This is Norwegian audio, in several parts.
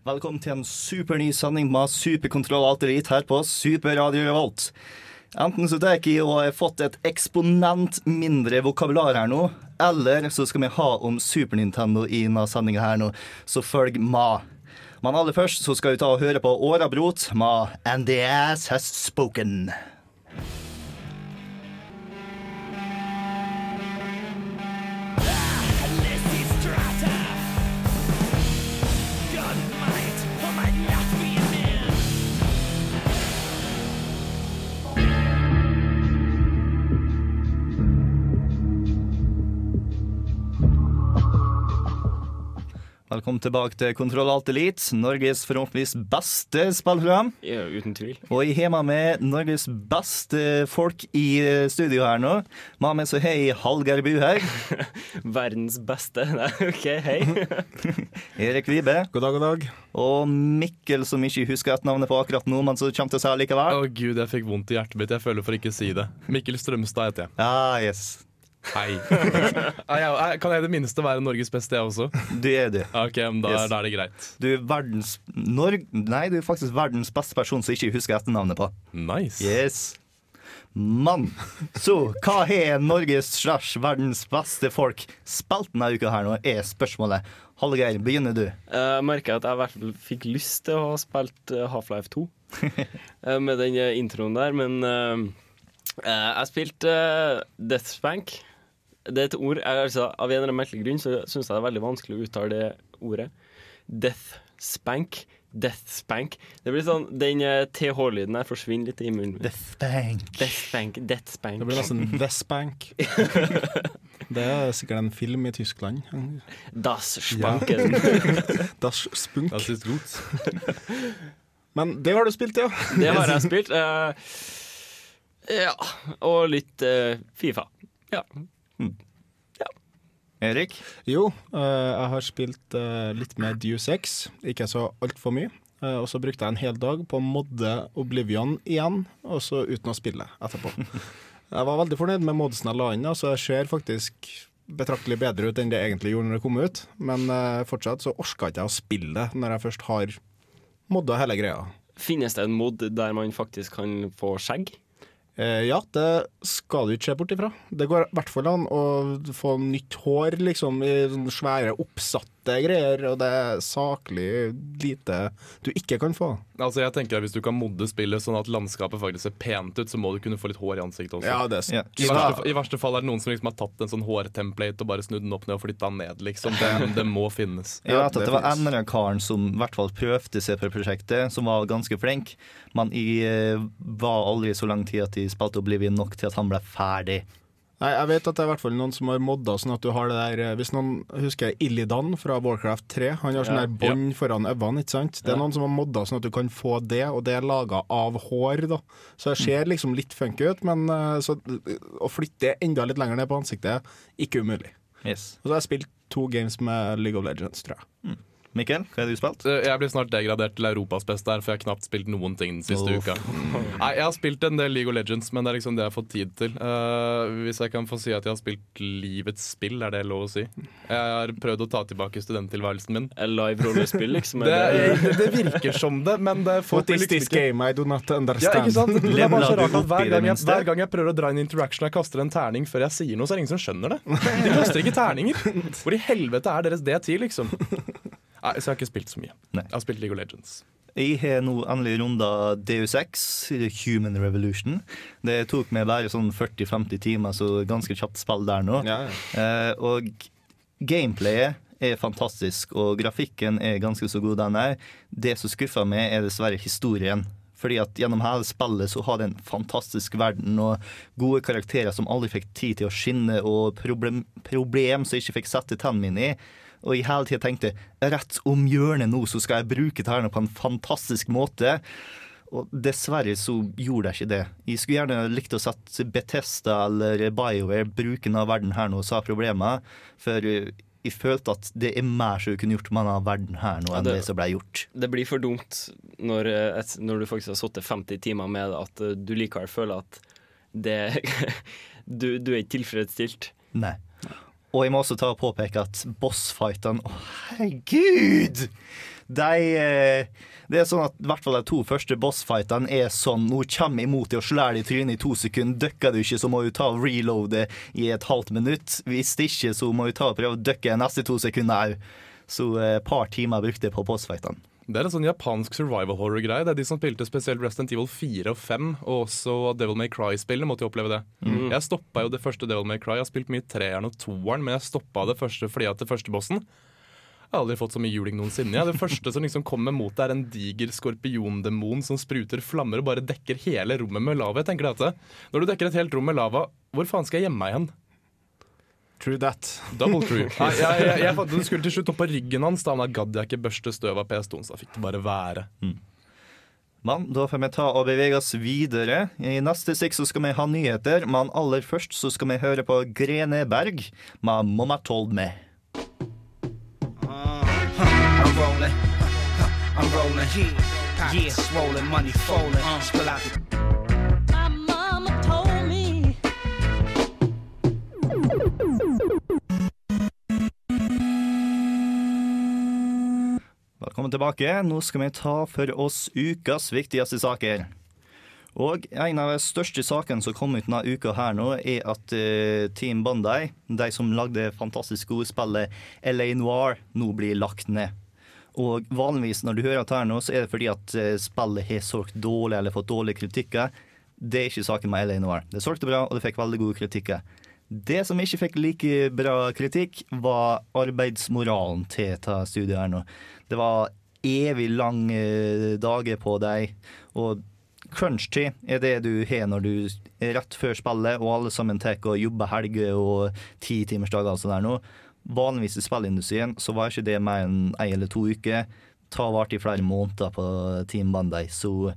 Velkommen til en superny sending med superkontroll alt elite her på Superradio Revolt. Enten så tar jeg og har fått et eksponent mindre vokabular her nå, eller så skal vi ha om Super Nintendo i denne sendinga her nå, så følg med. Men aller først så skal vi ta og høre på Årabrot med And the Ass Has Spoken. Velkommen tilbake til Kontroll Alt Elite, Norges forhåpentligvis beste spillprogram. Ja, uten tvil. Og jeg har med meg Norges beste folk i eh, studio her nå. Med meg så har jeg Hallgeir Buhaug, Verdens beste. Nei, OK, hei. Erik Vibe God dag, god dag. og Mikkel, som ikke husker et navnet på akkurat nå, men som kommer til å si Å likevel. gud, jeg fikk vondt i hjertet mitt. Jeg føler for ikke å si det. Mikkel Strømstad heter jeg. Ah, yes. Hei. Jeg- jeg- kan jeg i det minste være Norges beste, jeg også? Du er det. Ok, men da, Yes. da er det greit. Du er verdens Norg... Nei, du er faktisk verdens beste person som ikke husker etternavnet på. Nice. Yes. Mann. Så hva har Norges slash verdens beste folk spilt denne uka her nå, er spørsmålet. Hallgeir, begynner du. Jeg merker at jeg i hvert fall fikk lyst til å ha spilt eh, Half-Life 2 eh, med den eh, introen der, men eh, eh, jeg spilte uh, Death Spank. Det er et ord jeg, altså, Av en eller annen merkelig grunn så syns jeg det er veldig vanskelig å uttale det ordet. Death Spank. Death Spank. Det blir sånn, Den eh, TH-lyden her forsvinner litt i munnen. Death spank. Death Spank. Death Spank. Det blir nesten Westbank. Det er sikkert en film i Tyskland. Das Spanken. Das Spunk. Das ist gut. Men det har du spilt, ja. Det har jeg spilt. Uh, ja. Og litt uh, Fifa. Ja. Erik? Jo, eh, jeg har spilt eh, litt med Deus Ex, ikke så altfor mye. Eh, og så brukte jeg en hel dag på å modde Oblivion igjen, og så uten å spille etterpå. Jeg var veldig fornøyd med modsen jeg la inn, så jeg ser faktisk betraktelig bedre ut enn det egentlig gjorde når det kom ut. Men eh, fortsatt så orka ikke jeg å spille det når jeg først har modda hele greia. Finnes det en mod der man faktisk kan få skjegg? Eh, ja, det skal du ikke se bort ifra. Det går i hvert fall an å få nytt hår, liksom, i svære oppsatte greier, og det er saklig lite du ikke kan få. Altså jeg tenker at Hvis du kan modde spillet sånn at landskapet faktisk ser pent ut, så må du kunne få litt hår i ansiktet også. Ja, det er yeah. I, verste, I verste fall er det noen som liksom har tatt en sånn hårtemplate og bare snudd den opp ned og flytta den ned. liksom. Det, det må finnes. Jeg Ja, vet at det var var finnes. en karen som i hvert fall prøvde seg på prosjektet, som var ganske flink, men jeg eh, var aldri så lang tid at de spilte Oblivion nok til at han ble ferdig. Nei, jeg vet at det er i hvert fall noen som har modda sånn at du har det der eh, Hvis noen husker Illidan fra Warcraft 3, han har sånn Ja. der bånd foran øynene, ikke sant? Det er Ja. noen som har modda sånn at du kan få det, og det er laga av hår, da. Så det ser liksom litt funky ut, men eh, så, å flytte det enda litt lenger ned på ansiktet, ikke umulig. Yes. Og så har jeg spilt to games med League of Legends, tror jeg. Mikkel, hva har du spilt? Eh, Jeg blir snart degradert til Europas beste her, for jeg har knapt spilt noen ting den siste Uff. uka. Nei, Jeg har spilt en del League of Legends, men det er liksom det jeg har fått tid til. Uh, hvis jeg kan få si at jeg har spilt livets spill, er det lov å si? Jeg har prøvd å ta tilbake studenttilværelsen min. Live rollespill, liksom? Det, det- det, virker som det, men det får What is this game I do not understand. Ja, ikke sant? Det er bare så rart at hver gang, jeg, hver gang jeg prøver å dra inn interaction og jeg kaster en terning før jeg sier noe, så er det ingen som skjønner det. De kaster ikke terninger. Hvor i helvete er deres det til, liksom? Nei, Så jeg har ikke spilt så mye. Nei. Jeg har spilt League of Legends. Jeg har nå endelig runda Deus Ex, Human Revolution. Det tok meg bare sånn 40-50 timer, så ganske kjapt spill der nå. Ja, ja. Eh, og gameplayet er fantastisk, og grafikken er ganske så god den er. Det som skuffer meg, er dessverre historien. Fordi at gjennom hele spillet så har det en fantastisk verden og gode karakterer som aldri fikk tid til å skinne, og problem, problem som jeg ikke fikk sette tennene mine i. Og jeg hele tida tenkte rett om hjørnet nå så skal jeg bruke det her på en fantastisk måte. Og dessverre så gjorde jeg ikke det. Jeg skulle gjerne likt å sette Betesta eller BioWare bruken av verden her nå, sa problemet. For eh, jeg følte at det er mer som kunne gjort med denne verden her nå, Ja, enn det- det som ble gjort. Det blir for dumt når, eh, et, når du faktisk har sittet 50 timer med det, at eh, du likevel føler at det du, du er ikke tilfredsstilt. Nei. Og jeg må også ta og påpeke at bossfightene Å, herregud! De eh, Det er sånn at i hvert fall de to første bossfightene er sånn Nå kommer jeg mot deg og slår deg i trynet i to sekunder. Døkker du ikke, så må du ta og reloade i et halvt minutt. Hvis ikke, så må du ta og prøve å dukke neste to sekunder òg. Så eh, et par timer brukte jeg på bossfightene. Det er en sånn japansk survival horror-greie. Det er de som spilte spesielt Resident Evil 4 og 5, og også Devil May Cry-spillene måtte jo oppleve det. Jeg stoppa jo det første Devil May Cry. Jeg har spilt mye treeren og toeren, men jeg stoppa det første fordi at det første bossen Jeg har aldri fått så mye juling noensinne. Ja. Det første som liksom kommer mot deg, er en diger skorpiondemon som spruter flammer og bare dekker hele rommet med lava. Jeg tenker det at Når du dekker et helt rom med lava, hvor faen skal jeg gjemme meg igjen? True that. Double true. Nei, jeg, jeg, jeg, fant- den skulle til slutt opp på ryggen hans, da, men da gadd jeg ikke børste støv av PS2, så da fikk det bare være. Men da får vi ta og bevege oss videre. I neste stikk så skal vi ha nyheter, men aller først så skal vi høre på Grene Berg med 'Mamma Told Me'. I'm rolling. I'm rolling. Yeah, yeah, swollen, money falling. Spill out the Velkommen tilbake. Nå skal vi ta for oss ukas viktigste saker. Og en av de største sakene som kom ut denne uka her nå, er at eh, Team Bandai, de som lagde fantastisk gode spillet LA Noir, nå blir lagt ned. Og vanligvis når du hører dette her nå, så er det fordi at eh, spillet har solgt dårlig eller fått dårlige kritikker. Det er ikke saken med LA Noir. Det solgte bra, og det fikk veldig gode kritikker. Det som ikke fikk like bra kritikk, var arbeidsmoralen til dette studiet her nå. Det var evig lange dager på deg, og crunch-tid er det du har når du er rett før spillet, og alle sammen tar og jobber helger og ti timers dager og sånn der nå. Vanligvis i spillindustrien så var ikke det mer enn ei eller to uker. Ta vart i flere måneder på Team Bandai. Så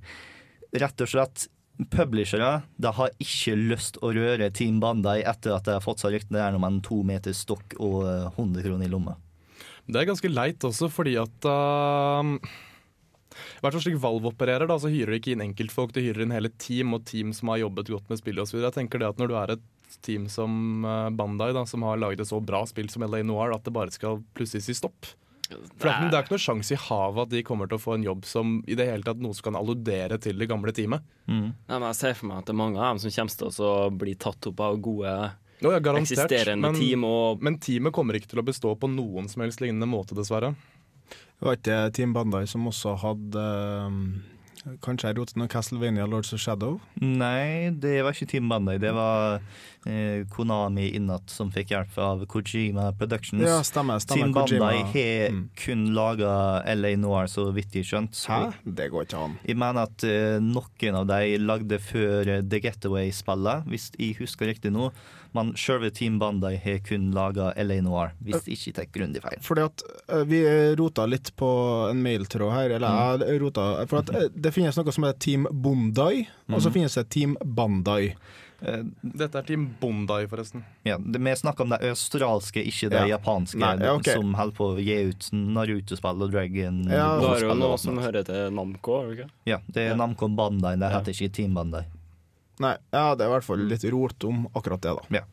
rett og slett Publishere de har ikke lyst å røre Team Bandai etter at de har fått seg ryktene om en to meter stokk og eh, 100 kroner i lomma. Det er ganske leit også, fordi at uh, hvert fall slik Valve opererer, da, så hyrer de ikke inn enkeltfolk, de hyrer inn hele team, og team som har jobbet godt med spillet osv. Jeg tenker det at når du er et team som uh, Bandai, da, som har laget et så bra spill som LA Noir, at det bare skal plutselig si stopp. For det er, ikke- det er ikke noe sjanse i havet at de kommer til å få en jobb som i det hele tatt noe som kan alludere til det gamle teamet. Nei, men jeg ser for meg at det er mange av dem som kommer til å bli tatt opp av gode Nå, ja, eksisterende men, team. Og men teamet kommer ikke til å bestå på noen som helst lignende måte, dessverre. Det var ikke Team Bandai som også hadde um, Kanskje jeg rotet noe Castlevania Lords of Shadow? Nei, det var ikke Team Bandai. Det var eh, Konami Innat som fikk hjelp av Kojima Productions. Ja, stemmer. stemmer Team Bandai har Mm. kun laga LA Noir, så vidt jeg skjønt. Hæ? Det går ikke an. Jeg mener at eh, noen av de lagde før eh, The Getaway-spillet, hvis jeg husker riktig nå. Men sjølve Team Bandai har kun laga LA Noir, hvis jeg ikke tar grundig feil. Fordi at eh, Vi rota litt på en mailtråd her. Eller jeg rota For at eh, det finnes noe som heter Team Bondai, og så finnes det Team Bandai. Eh, Dette er Team Bondai, forresten. ja, det, vi snakker om det australske, ikke det Ja. japanske, Nei, ja, okay. som holder på å gi ut Naruto-spill og Dragon. Ja, du har jo noe som hører til Namco, ikke? Ja, det er Namco Bandai, det Ja. heter ikke Team Bandai. Nei, ja, det er i hvert fall litt rot om akkurat det, da.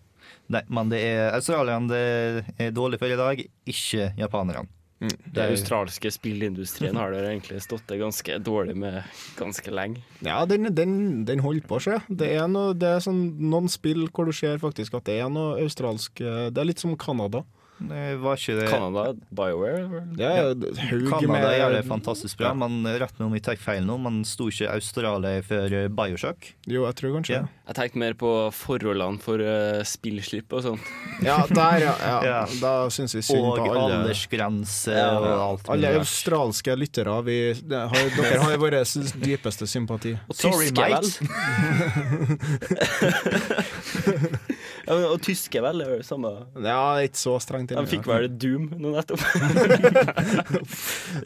Nei, men det er australierne det er dårlig for i dag, ikke japanerne. Mm. Den australske spillindustrien har dere egentlig stått det ganske dårlig med ganske lenge. Ja, den, den, den holder på seg. Det er, noe, det er sånn, noen spill hvor du ser faktisk at det er noe australsk eh, Det er litt som Canada. Det var ikke det Canada, BioWare Ja, er haug Canada med gjør det fantastisk bra, Ja. men rett meg om jeg tar feil nå, man sto ikke Australia for eh, Bioshock. Jo, jeg tror kanskje Ja. Jeg tenkte mer på forholdene for uh, spillslipp og sånt. Ja, der, ja. ja. Ja. Da syns vi synd Og på alle. aldersgrense Ja. og alt Alle australske lyttere, vi, har, dere har vår dypeste sympati. Sorry, Tyske, vel? mate. Ja, men- og tyske vel, det er samme Ja, ikke så strengt. De fikk vel Doom nå nettopp.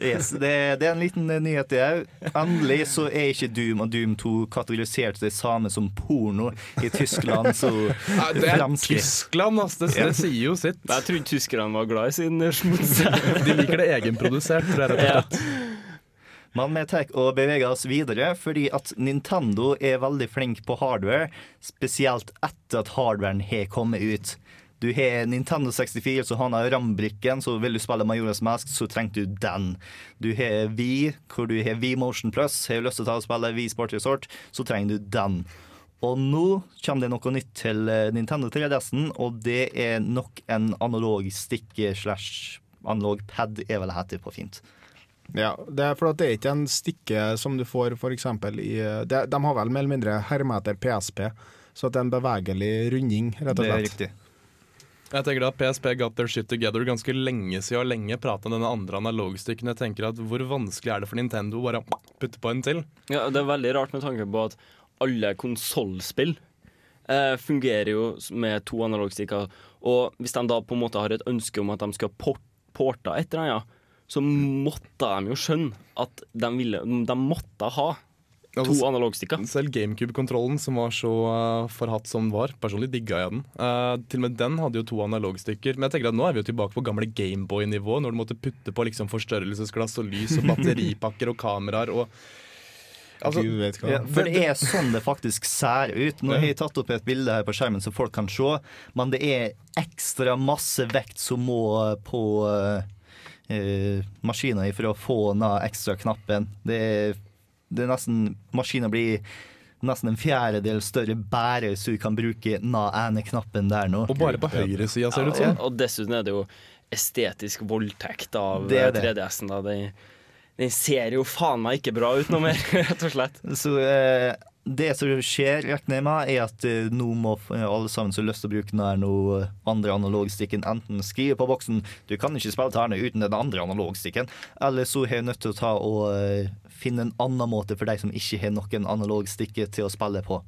Yes, det, det er en liten eh, nyhet, det òg. Endelig så er ikke Doom og Doom 2 kategorisert det samme som porno i Tyskland, så Ja, det er fremskritt. Tyskland, altså. Det, det sier jo sitt. Jeg trodde tyskerne var glad i sin smuts. De liker det egenprodusert, tror jeg. rett og Ja. Men vi tar og beveger oss videre, fordi at Nintendo er veldig flink på hardware, spesielt etter at hardwaren har kommet ut. Du har Nintendo 64, så han har RAM-brikken, så vil du spille Majoras Mask, så trenger du den. Du har Wii, hvor du har Wii Motion Plus, har du lyst til å ta og spille Wii Sport Resort, så trenger du den. Og nå kommer det noe nytt til eh, Nintendo 3DS-en, og det er nok en analog stikke slash analog pad, er vel det heter på fint. Ja, det er for at det er ikke en stikke som du får for eksempel i de, De har vel mer eller mindre hermet etter PSP, så at det er en bevegelig runding, rett og Det er riktig. Jeg tenker at PSP got their shit together ganske lenge siden og lenge prata om denne andre analogstykken. Jeg tenker at Hvor vanskelig er det for Nintendo å bare putte på en til? Ja, det er veldig rart med tanke på at alle konsollspill eh, fungerer jo med to analogstikker. Og hvis de da på en måte har et ønske om at de skal port porte et eller annet, så måtte de jo skjønne at de, ville, de måtte ha to Altså, analogstikker. Selv GameCube-kontrollen, som var så uh, forhatt som den var, personlig digga jeg den. Uh, til og med den hadde jo to analogstykker. Men jeg tenker at nå er vi jo tilbake på gamle Gameboy-nivå, når du måtte putte på liksom forstørrelsesglass og lys og batteripakker og kameraer og Altså, Gud vet hva. Ja, for det er sånn det faktisk ser ut. Nå har jeg tatt opp et bilde her på skjermen så folk kan se, men det er ekstra masse vekt som må på uh, maskina for å få ned ekstra knappen. Det det er nesten Maskina blir nesten en fjerdedel større bærer så du kan bruke den ene knappen der nå. og bare på høyresida, ser det ut som. og dessuten er det jo estetisk voldtekt av Det er eh, det. 3DS-en. Den, den ser jo faen meg ikke bra ut noe mer, rett og slett. Så eh, det som skjer, regner jeg med, er at eh, nå må alle sammen som har lyst til å bruke den noe andre analogstikken, enten skrive på boksen 'du kan ikke spille tærne uten den andre analogstikken', eller så er jeg nødt til å ta og eh, finne en annen måte for de som ikke har noen analogstikke til å spille på.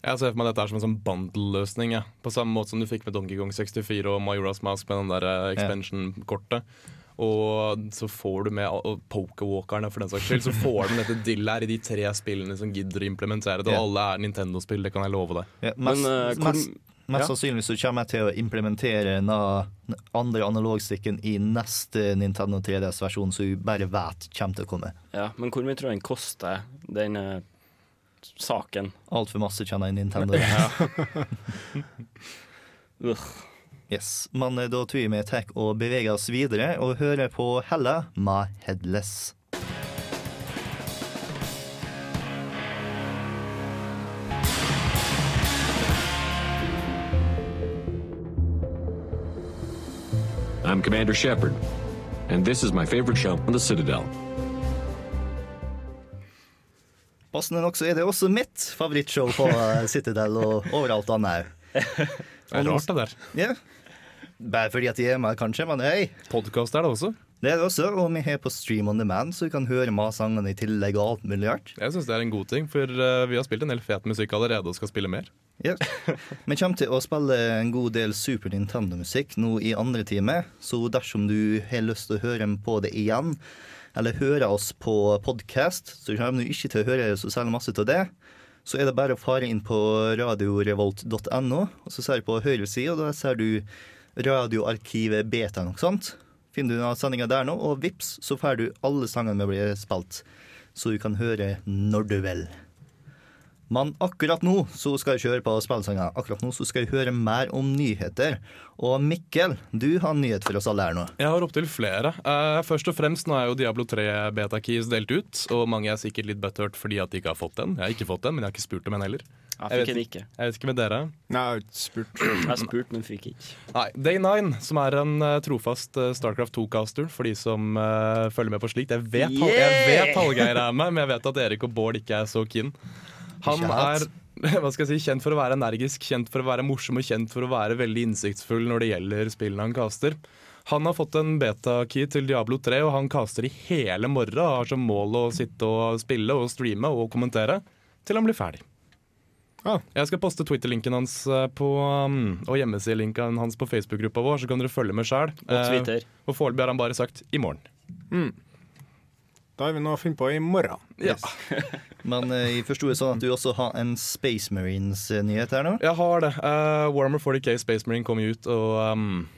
Jeg ser for meg dette er som en sånn bundle-løsning. Ja. På samme måte som du fikk med Donkey Kong 64 og Majora's Mask med den der eh, expansion-kortet. Og så får du med Pokerwalkerne, for den saks skyld. Så får du med dette dillet her i de tre spillene som gidder å implementere det. Og alle er Nintendo-spill, det kan jeg love deg. Ja, mest Men, uh, hvor- mest, mest ja. sannsynlig så kommer jeg til å implementere den andre analogstikken i neste Nintendo 3DS-versjon, så du bare vet kommer til å komme. Ja, Men hvor mye tror du den koster, den eh, saken? Altfor masse kjenner jeg Nintendo. Ugh. Yes, Men eh, da tror jeg vi tar og beveger oss videre og hører på Hella med Headless. I'm Commander Shepard, and this is my favorite show on the Citadel. Passende nok så er det også mitt favorittshow på eh, Citadel og overalt annet òg. Det er rart, det der. Ja. Bare fordi at de er med, kanskje, men hei. Podkast er det også. Det er det også, og vi har på Stream on demand, så du kan høre masangene sangene i tillegg og alt mulig rart. Jeg syns det er en god ting, for eh, vi har spilt en del fet musikk allerede og skal spille mer. Ja. Vi kommer til å spille en god del Super Nintendo-musikk nå i andre time, så dersom du har lyst til å høre på det igjen, eller høre oss på podkast, så kommer du ikke til å høre så særlig masse av det. Så er det bare å fare inn på radiorevolt.no, og så ser du på høyre side, og da ser du radioarkivet beta noe sånt. Finner du noen sendinger der nå, og vips, så får du alle sangene vi blir spilt, så du kan høre når du vil. Men akkurat nå så skal jeg kjøre på spillsanger. Akkurat nå så skal jeg høre mer om nyheter. Og Mikkel, du har en nyhet for oss alle her nå. Jeg har opptil flere. Uh, først og fremst, nå er jo Diablo 3 Beta Keys delt ut, og mange er sikkert litt butthurt fordi at de ikke har fått den. Jeg har ikke fått den, men jeg har ikke spurt om en heller. Jeg Jeg fikk vet den ikke. Jeg vet ikke med dere. Nei, jeg har ikke spurt. Jeg spurte, men fikk ikke. Nei, Day 9, som er en uh, trofast uh, Starcraft 2-caster for de som uh, følger med på slikt. Jeg vet, yeah! jeg vet Hallgeir er med, men jeg vet at Erik og Bård ikke er så keen. Han er hva skal jeg si, kjent for å være energisk, kjent for å være morsom og kjent for å være veldig innsiktsfull når det gjelder spillene han caster. Han har fått en beta-key til Diablo 3, og han caster i hele morgen har som mål å sitte og spille og streame og kommentere til han blir ferdig. Jeg skal poste Twitter-linken hans eh, på, um, og hjemmesidelinken hans på Facebook-gruppa vår, så kan dere følge med sjøl. Og Twitter. og foreløpig har han bare sagt 'i morgen'. Da har vi noe å finne på i morgen. Ja. Men eh, jeg forsto det sånn at du også har en Space Marines-nyhet her nå? Jeg har det. Uh, Warhammer 40K Space Marine kom ut, og um,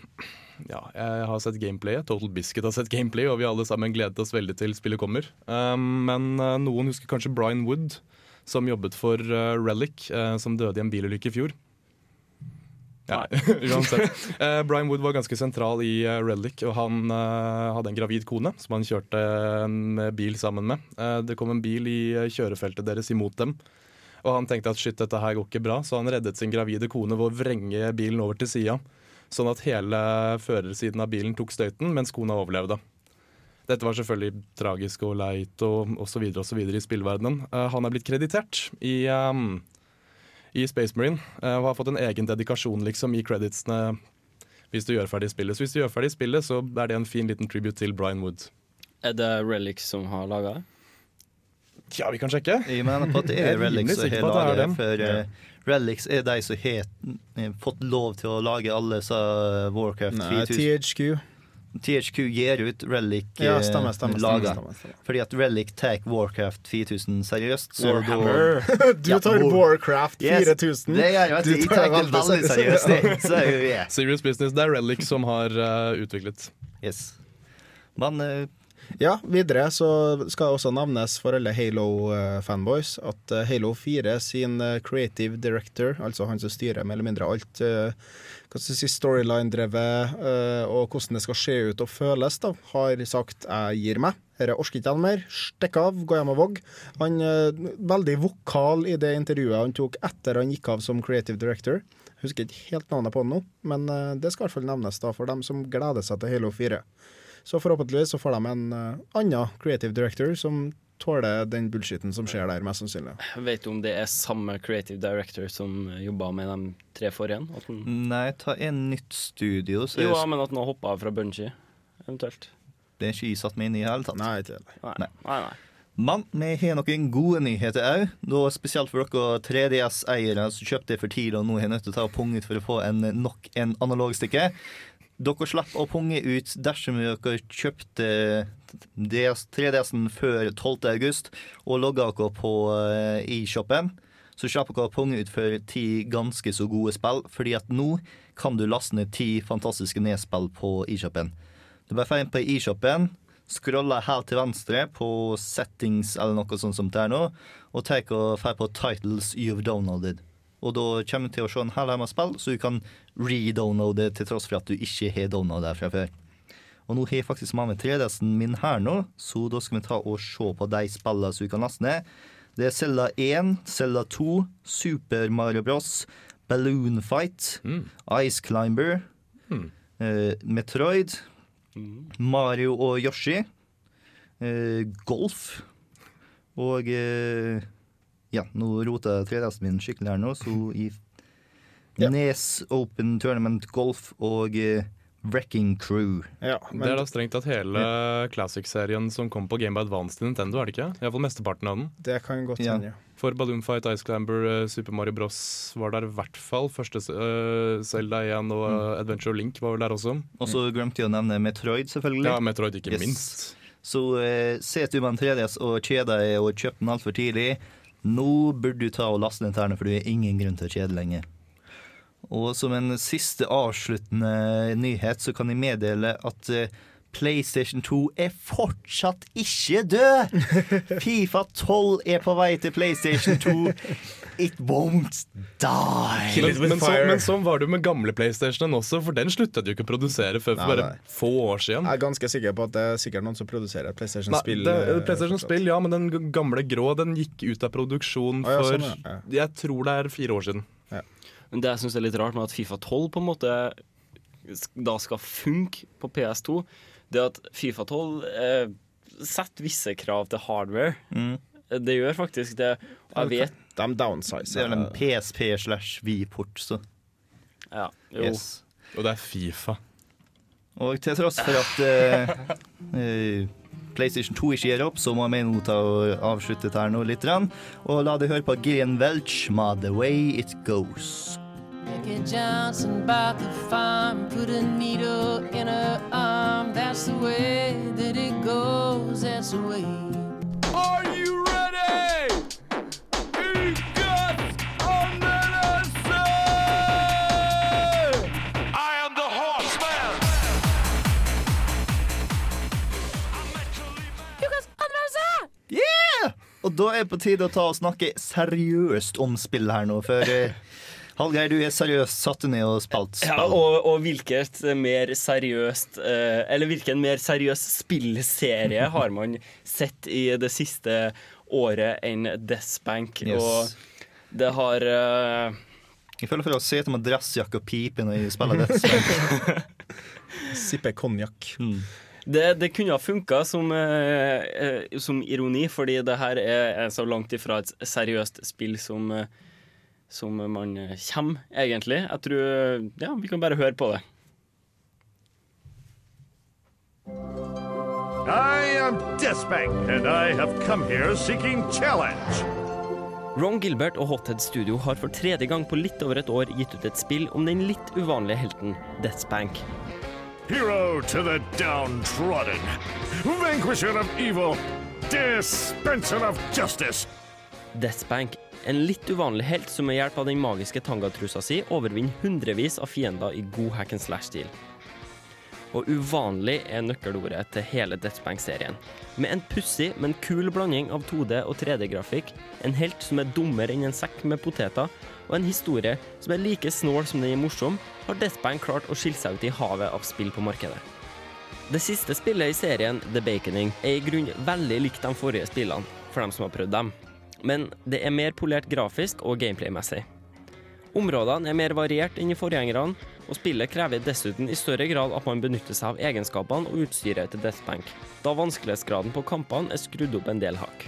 ja, jeg har sett gameplayet. Total Biscuit har sett gameplay, og vi alle sammen gledet oss veldig til spillet kommer. Um, men uh, noen husker kanskje Brian Wood, som jobbet for eh, Relic, eh, som døde i en bilulykke i fjor. Ja, uansett. Eh, Brian Wood var ganske sentral i Relic, og han hadde en gravid kone som han kjørte en bil sammen med. Det kom en bil i kjørefeltet deres imot dem. Og han tenkte at shit, dette her går ikke bra, så han reddet sin gravide kone ved å vrenge bilen over til sida. Sånn at hele førersiden av bilen tok støyten, mens kona overlevde. Dette var selvfølgelig tragisk og leit og osv. osv. i spillverdenen. Uh, han er blitt kreditert i, um, i Space Marine uh, og har fått en egen dedikasjon liksom, i creditsene hvis du gjør ferdig spillet. Så hvis du gjør ferdig spillet, så er det en fin liten tribute til Brian Wood. Er det Relics som har laga det? Ja, vi kan sjekke. Jeg mener på at det er Relix Relics som har laga det. For eh, Relics er de som har fått lov til å lage alle disse Warcraft Nei, 3000. THQ. THQ gir ut Relic Ja, eh, stemmer, stemmer, stemmer, stemmer, stemmer. Fordi at Relic tar Warcraft 4000 seriøst. Så. Da, Du tar Warcraft 4000. Det gjør jeg, Jeg tar det veldig seriøst. Så yeah. Serious Business, det er Relic som har uh, utviklet. Yes. Men eh, Ja, videre så skal også nevnes for alle Halo-fanboys at eh, Halo 4 sin eh, creative director, altså han som styrer mer eller mindre alt eh, hva skal si, storyline-drevet og hvordan det skal se ut og føles, da, har sagt jeg gir meg. Dette orker ikke han mer. Stikk av, gå hjem og vogg. Han er veldig vokal i det intervjuet han tok etter han gikk av som creative director. Husker ikke helt navnet på han nå, men det skal i hvert fall nevnes da for dem som gleder seg til Halo 4. Så forhåpentligvis så får de en uh, annen creative director som tåler den bullshitten som skjer der, mest sannsynlig. Vet du om det er samme creative director som jobba med de tre forrige? Nei, ta en nytt studio. Så jo, jeg- men at han har hoppa av fra Bunji, eventuelt. det er ikke jeg satt meg inn i i hele tatt. Nei, ikke heller. Nei, Nei. nei. nei. Men vi har noen gode nyheter òg. Spesielt for dere 3DS-eiere som kjøpte det for tidlig og nå er nødt til å ta og punge for å få en, nok en analogstikke. Dere slipper å punge ut dersom dere kjøpte 3DS-en før 12. august og logga dere på eh, e-shoppen. Så slipper dere å punge ut for ti ganske så gode spill, fordi at nå kan du laste ned ti fantastiske nedspill på e-shoppen. Du bare får inn på e-shoppen, scroller helt til venstre på settings eller noe sånt som det er nå, og tar og får på titles you've downloaded. Og da kommer du til å se en hel haug med spill, så du kan redownloade til tross for at du ikke har downloada fra før. Og nå har jeg faktisk med meg 3DS-en min her nå, så da skal vi ta og se på de spillene som du kan laste ned. Det er Zelda 1, Zelda 2, Super Mario Bros, Balloon Fight, Ice Climber, eh, Metroid, Mario og Yoshi, eh, Golf og eh, Ja, nå roter 3DS-en min skikkelig her nå, så i Ja. Nes Open Tournament Golf og eh, Wrecking Crew. Ja, Det er da strengt tatt hele Classic-serien som kom på Game by Advance til Nintendo, er det ikke? Iallfall mesteparten av den. det kan godt Ja. hende, ja. For Balloon Fight, Ice Climber, eh, Super Mario Bros var der i hvert fall. Første uh, Zelda 1 og mm. Adventure Link var vel der også. Og så glemte jeg å nevne Metroid, selvfølgelig. Ja, Metroid ikke Yes. minst. Så uh, sitter du med en 3DS og kjeder deg og kjøper den altfor tidlig. Nå burde du ta og laste den her, for du har ingen grunn til å kjede lenger. Og som en siste avsluttende nyhet så kan jeg meddele at eh, PlayStation 2 er fortsatt ikke død! Fifa 12 er på vei til PlayStation 2. It won't die. Men, men, så, men sånn var det jo med gamle PlayStationen også, for den sluttet jo ikke å produsere før for Nei, bare nei. få år siden. Jeg er ganske sikker på at det er sikkert noen som produserer et PlayStation-spill. eh, PlayStation fortsatt. Spill, ja, men den gamle grå den gikk ut av produksjon Å, ja, sånn, ja. Jeg tror det er fire år siden. Men det jeg syns er litt rart med at Fifa 12 på en måte da skal funke på PS2, det er at Fifa 12 eh, setter visse krav til hardware. Mm. Det gjør faktisk det. Og jeg vet De Det er vel en PSP slash V-port, så Ja, jo. yes. Og det er Fifa. Og til tross for at eh, eh, PlayStation 2 ikke gir opp, så må vi nå ta og avslutte dette her nå litt. Og la deg høre på Gillian Welch med The Way It Goes. Becky Johnson bought the farm, put a needle in her arm. That's the way that it goes. That's the way. Are you ready? Eagles under the medicine! I am the horseman! Yeah! Og da er det på tide å ta og snakke seriøst om spill her nå, for eh, Hallgeir, du er seriøst satt ned og spilt spill. Ja, og, og hvilket mer seriøst eh, Eller hvilken mer seriøs spillserie har man sett i det siste året enn Deathbank? Yes. Og det har uh... Jeg føler for å sitte med dressjakke og pipe når jeg spiller Death Sippe konjakk. det, det kunne ha funka som, eh, eh, som ironi, fordi det her er, er så langt ifra et seriøst spill som, eh, som man eh, kommer, egentlig. Jeg tror Ja, vi kan bare høre på det. I am Deathbank, and I have come here seeking challenge. Ron Gilbert og Hothead Studio har for tredje gang på litt over et år gitt ut et spill om den litt uvanlige helten Deathbank. Hero to the downtrodden, vanquisher of evil, dispenser of justice. Deathspank, en litt uvanlig helt som med hjelp av den magiske tangatrusa si overvinner hundrevis av fiender i god hack and slash-stil. Og uvanlig er nøkkelordet til hele Deathspank-serien. Med en pussig, men kul blanding av 2D og 3D-grafikk, en helt som er dummere enn en sekk med poteter, og en historie som er like snål som den er morsom, har Deathspank klart å skille seg ut i havet av spill på markedet. Det siste spillet i serien, The Baconing, er i grunn veldig likt de forrige spillene, for dem som har prøvd dem. Men det er mer polert grafisk og gameplay-messig. Områdene er mer variert enn i forgjengerne, og spillet krever dessuten i større grad at man benytter seg av egenskapene og utstyret til Deathbank, da vanskelighetsgraden på kampene er skrudd opp en del hakk.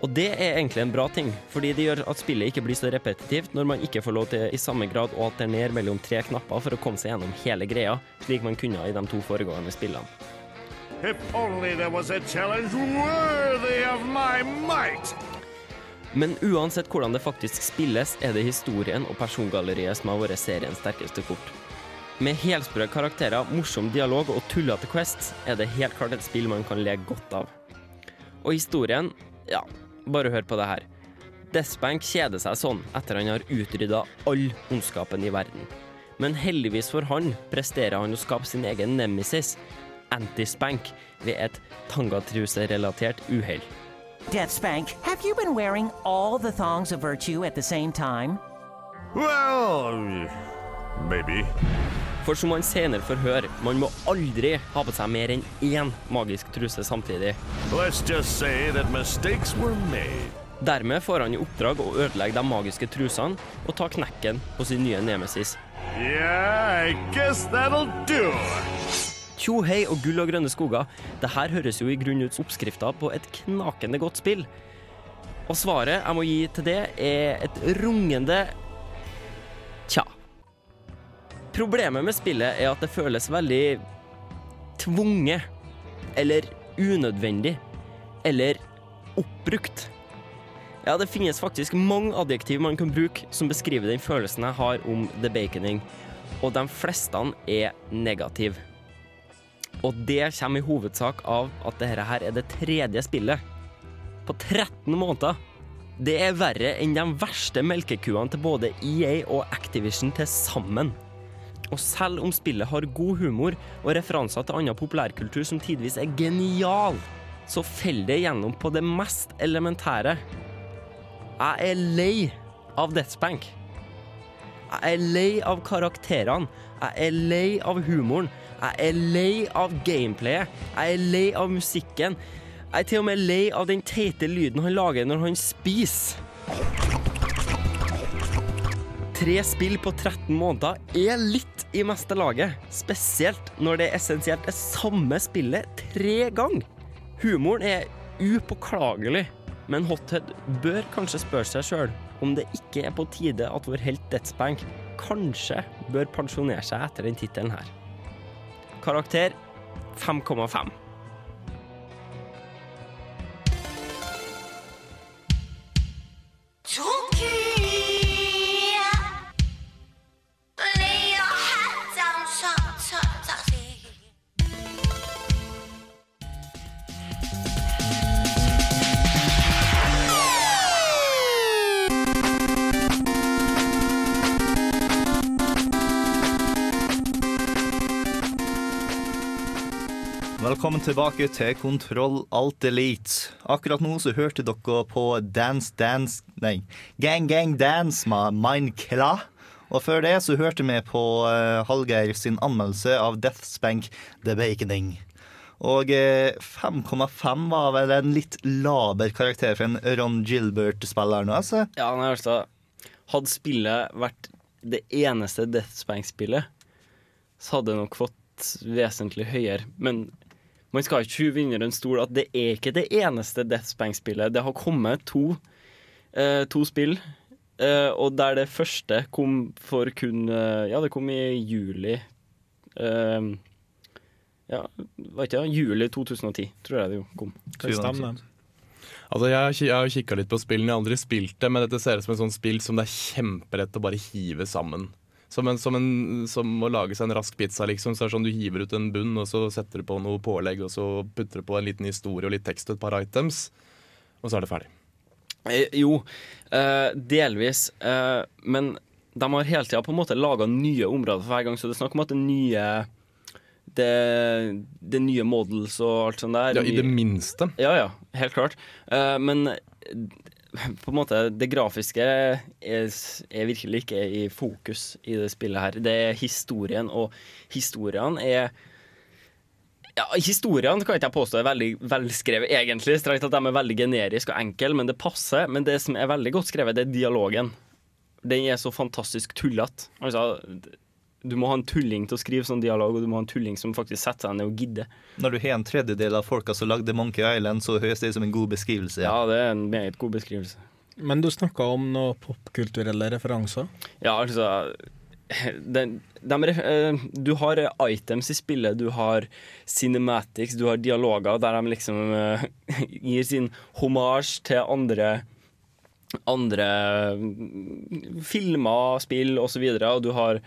Og det er egentlig en bra ting, fordi det gjør at spillet ikke blir så repetitivt når man ikke får lov til i samme grad å alternere mellom tre knapper for å komme seg gjennom hele greia, slik man kunne i de to foregående spillene. If only there was a challenge worthy of my might! Men uansett hvordan det faktisk spilles, er det historien og persongalleriet som har vært seriens sterkeste kort. Med helsprø karakterer, morsom dialog og tullete quests er det helt klart et spill man kan le godt av. Og historien, ja, bare hør på det her. Deathbank kjeder seg sånn etter han har utrydda all ondskapen i verden. Men heldigvis for han presterer han å skape sin egen nemesis, Antispank, ved et tangatruserelatert uhell. Deathspank, have you been wearing all the thongs of virtue at the same time? Well, maybe. For som man senere får høre, man må aldri ha på seg mer enn én magisk truse samtidig. Let's just say that mistakes were made. Dermed får han i oppdrag å ødelegge de magiske trusene og ta knekken på sin nye nemesis. Yeah, I guess that'll do. Tjo hei og gull og grønne skoger. Det her høres jo i grunnen ut som oppskrifta på et knakende godt spill. Og svaret jeg må gi til det, er et rungende tja. Problemet med spillet er at det føles veldig tvunget. Eller unødvendig. Eller oppbrukt. Ja, det finnes faktisk mange adjektiv man kan bruke som beskriver den følelsen jeg har om The Baconing, og de fleste er negative. Og det kommer i hovedsak av at dette her er det tredje spillet på 13 måneder. Det er verre enn de verste melkekuene til både EA og Activision til sammen. Og selv om spillet har god humor og referanser til annen populærkultur som tidvis er genial, så faller det gjennom på det mest elementære. Jeg er lei av Deathbank. Jeg er lei av karakterene. Jeg er lei av humoren. Jeg er lei av gameplayet. Jeg er lei av musikken. Jeg er til og med lei av den teite lyden han lager når han spiser. Tre spill på 13 måneder er litt i meste laget. Spesielt når det er essensielt det samme spillet tre ganger. Humoren er upåklagelig, men Hothead bør kanskje spørre seg sjøl om det ikke er på tide at vår helt Deathspank kanskje bør pensjonere seg etter den tittelen her. Karakter 5,5. Velkommen tilbake til Kontroll Alt Elite. Akkurat nå så hørte dere på Dance Dance Nei, Gang Gang Dance med Minecla. Og før det så hørte vi på uh, Hallgeir sin anmeldelse av Deathspank The Baconing. Og eh, 5,5 var vel en litt laber karakter for en Ron Gilbert-spiller nå, altså. Ja, men altså Hadde spillet vært det eneste Deathspank-spillet, så hadde det nok fått vesentlig høyere. Men man skal ikke skyve under en stol at det er ikke det eneste Deathspank-spillet. Det har kommet to, eh, to spill, eh, og der det første kom for kun eh, Ja, det kom i juli. Eh, ja, vet ikke, juli 2010, tror jeg det jo kom. Det stemmer. Altså, jeg har jo jeg har kikka litt på spillene, jeg har aldri spilt det, men dette ser ut som et sånt spill som det er kjemperett å bare hive sammen. Som, en, som, en, som å lage seg en rask pizza, liksom. Så er det sånn Du hiver ut en bunn, og så setter du på noe pålegg, og så putter du på en liten historie og litt tekst og et par items, og så er det ferdig. Eh, jo, eh, delvis. Eh, men de har hele tida på en måte laga nye områder for hver gang, så det er snakk om at det nye det, det nye models og alt sånt der. Ja, i det minste. Ja, ja, helt klart. Eh, men på en måte, det grafiske er, er virkelig ikke i fokus i det spillet her. Det er historien, og historiene er ja, Historiene kan ikke jeg påstå er veldig velskrevet, egentlig. Strengt at de er veldig generiske og enkle, men det passer. Men det som er veldig godt skrevet, det er dialogen. Den er så fantastisk tullete. Altså, du må ha en tulling til å skrive sånn dialog, og du må ha en tulling som faktisk setter seg ned og gidder. Når du har en tredjedel av folka som lagde Monkey Island, så høres det ut som en god beskrivelse. Ja, det er en meget god beskrivelse. Men du snakka om noen popkulturelle referanser. Ja, altså den, de, ref- eh, Du har items i spillet, du har cinematics, du har dialoger der de liksom uh, gir sin hommage til andre andre mm, filmer, spill osv., og, så videre, og du har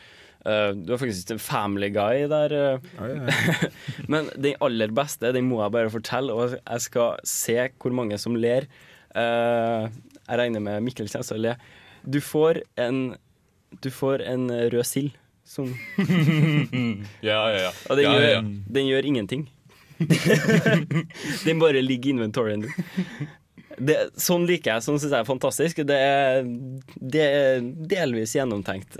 eh, du har faktisk en Family Guy der. eh. Men den aller beste, den må jeg bare fortelle, og jeg skal se hvor mange som ler. Uh, jeg regner med Mikkel kommer til å le. Du får en Du får en rød sild som Ja, ja, ja. Og den, Ja, ja, ja. Gjør, den gjør ingenting. den bare ligger i inventoryen din. Det, sånn liker jeg. Sånn syns jeg er fantastisk. Det er, det er delvis gjennomtenkt.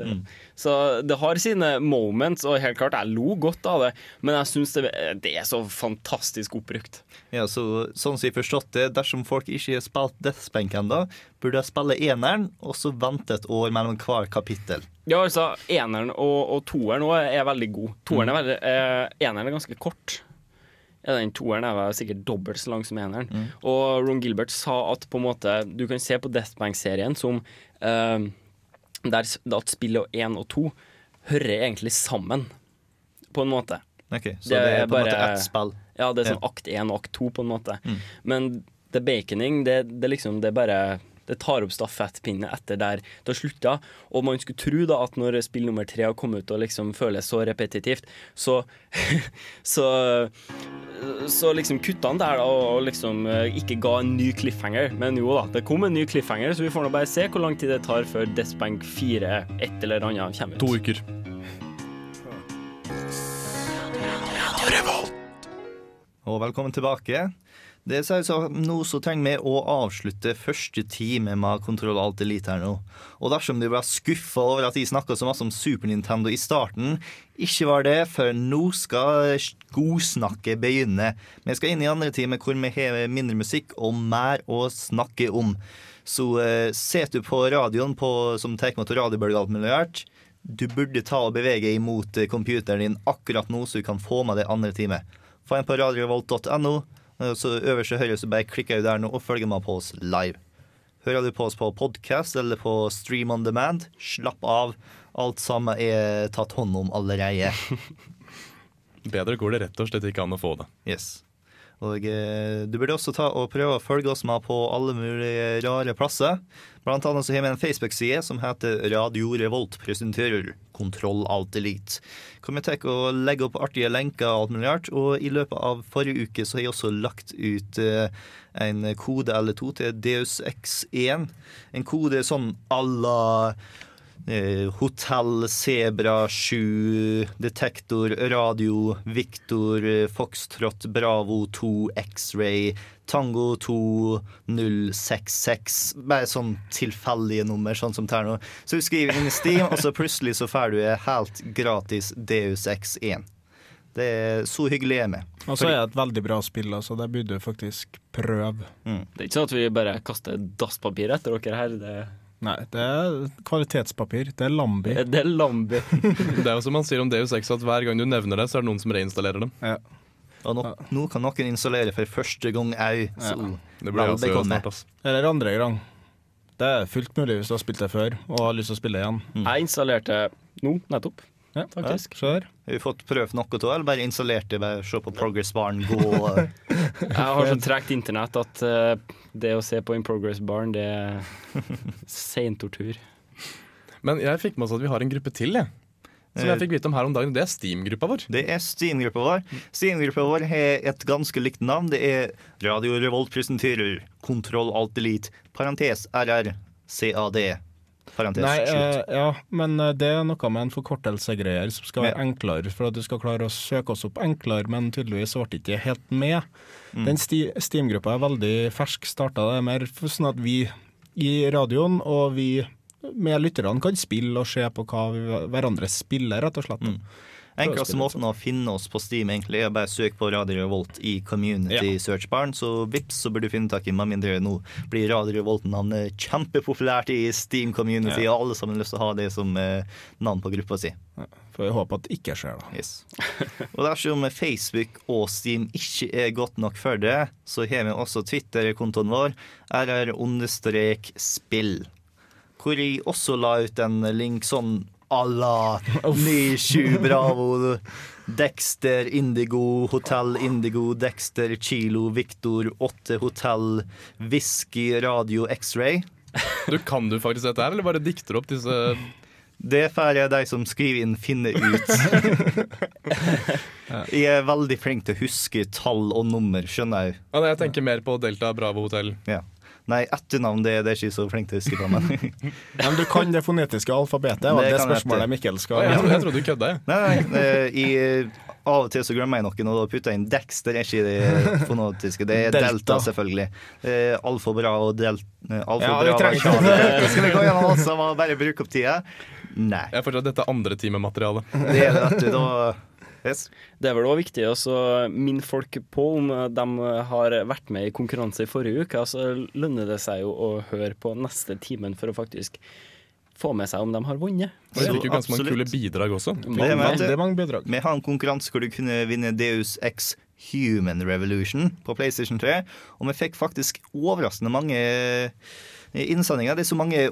Så det har sine moments, og helt klart, jeg lo godt av det. Men jeg syns det, det er så fantastisk oppbrukt. Ja, så, sånn som jeg forstått det, Dersom folk ikke har spilt Deathspank ennå, burde de spille eneren og så vente et år mellom hver kapittel. Ja, altså, Eneren og, og toeren òg er veldig god. Toeren er veldig, eh, eneren er ganske kort. Ja, den toeren er vel sikkert dobbelt så lang som eneren. Og Ron Gilbert sa at på en måte du kan se på Deathbank-serien som eh, der at spillet 1 og 2 hører egentlig sammen, på en måte. Ok, så det er på en måte ett spill. Ja, det er sånn akt 1 og akt 2, på en måte. Mm. Men The baconing, det, det liksom Det er bare det tar opp stafettpinnen etter der det har slutta. Og man skulle tro da at når spill nummer tre har kommet ut og liksom føles så repetitivt, så Så, så liksom kutta han der da, og liksom eh, ikke ga en ny cliffhanger. Men jo da, det kom en ny cliffhanger, så vi får nå bare se hvor lang tid det tar før Desbank 4 et eller annet kommer ut. To uker. Og velkommen tilbake. Det sier seg Nå så trenger vi å avslutte første time med Kontroll Alt Elite her nå. Og dersom du ble skuffa over at jeg snakka så masse om Super Nintendo i starten, ikke var det, for nå skal godsnakket begynne. Vi skal inn i andre time hvor vi har mindre musikk og mer å snakke om. Så eh, sitter du på radioen på, som tar imot radiobølge alt mulig rart, du burde ta og bevege imot eh, computeren din akkurat nå, så du kan få med det andre time. Få en på radiorevolt.no, eh, så øverste høyre så bare klikker du der nå og følger med på oss live. Hører du på oss på podcast eller på Stream on demand, slapp av. Alt sammen er tatt hånd om allerede. Bedre går det rett og slett ikke an å få det. Yes. Og eh, du burde også ta og prøve å følge oss med på alle mulige rare plasser. Blant annet så har vi en Facebook-side som heter Radio Revolt presenterer Kontroll Alt Elite. Kommer til å legge opp artige lenker og alt mulig rart. Og i løpet av forrige uke så har jeg også lagt ut eh, en kode eller to til Deus X1. En kode sånn à la Hotell Sebra 7, Detektor Radio, Victor, eh, Foxtrot Bravo 2, X-Ray, Tango 2066. Bare sånn tilfeldige nummer, sånn som det er nå. Så du skriver inn i Steam, og så plutselig så får du helt gratis Deus X1. Det er så hyggelig jeg er med. Og så er det et veldig bra spill, så det burde du faktisk prøve. Mm. Det er ikke sånn at vi bare kaster dasspapir etter dere her. Det, Nei, det er kvalitetspapir. Det er Lambi. det er Lambi. Det er jo som man sier om Deus Ex, at hver gang du nevner det, så er det noen som reinstallerer dem. Ja. Og nå, nå kan noen installere for første gang au. Ja. Det blir altså snart, ass. Eller andre gang. Det er fullt mulig hvis du har spilt det før og har lyst til å spille igjen. Jeg installerte nå, nettopp. Ja, Faktisk. Ja. Har vi fått prøvd noe av, eller bare installert det? Bare se på progress-baren gå Jeg har så tregt internett at eh, det å se på In Progress Barn, det er sentortur. Men jeg fikk med oss at vi har en gruppe til, jeg. Som jeg fikk vite om her om dagen. Det er Steam-gruppa vår. Det er Steam-gruppa vår. Steam-gruppa vår har et ganske likt navn. Det er Radio Revolt presenterer Kontroll Alt Elite, parentes RR, CAD, parentes Nei, eh, ja, men eh, det er noe med en forkortelsegreier som skal være enklere, for at du skal klare å søke oss opp enklere, men tydeligvis ble det ikke helt med. Mm. Den sti- Steam-gruppa er veldig fersk starta. Det er mer sånn at vi i radioen og vi med lytterne kan spille og se på hva vi, hverandre spiller, rett og slett. Mm. Enkleste måten å finne oss på Steam egentlig er bare søke på Radio Revolt i community Ja. searchbaren, så vips, så burde du finne tak i med mindre nå blir Radio Revolt-navnet kjempepopulært i Steam community, Ja. og alle sammen har lyst til å ha det som eh, navn på gruppa si. Får vi håpe at det ikke skjer, da. Yes. Og dersom Facebook og Steam ikke er godt nok for det, så har vi også Twitter-kontoen vår, rr-spill, hvor jeg også la ut en link sånn la Nishu Bravo, Dexter Indigo, Hotell Indigo, Dexter Kilo, Victor 8 Hotell, Whisky Radio X-Ray. Du Kan du faktisk dette her, eller bare dikter opp disse Det får jeg de som skriver inn, finne ut. Jeg er veldig flink til å huske tall og nummer, skjønner jeg. Ja, Jeg tenker mer på Delta Bravo Hotell. Ja. Nei, etternavn det, det er ikke så flink til å huske på. Men. Men du kan det fonetiske alfabetet, og Det det, spørsmålet. Mikkel skal ja, jeg trodde du kødda, jeg. Nei, nei, i, av og til så glemmer jeg noen, og da putter jeg inn Dexter, er ikke det fonetiske. Det er Delta. Delta, selvfølgelig. Eh, Alfa bra og delta Alfa Ja, vi bra trenger det. Det Skal vi gå gjennom alt sammen og bare bruke opp tida? Nei. Jeg forstår at dette er andre timematerialet. Det er det, vet du. Da yes. Det er vel også viktig å minne folk på om de har vært med i konkurranse i forrige uke. Altså lønner det seg jo å høre på neste timen for å faktisk få med seg om de har vunnet. Det fikk jo ganske mange kule bidrag også. Det er mange bidrag. Vi har en konkurranse hvor du kunne vinne Deus X Human Revolution på PlayStation 3. Og vi fikk faktisk overraskende mange innsendinger. Det er så mange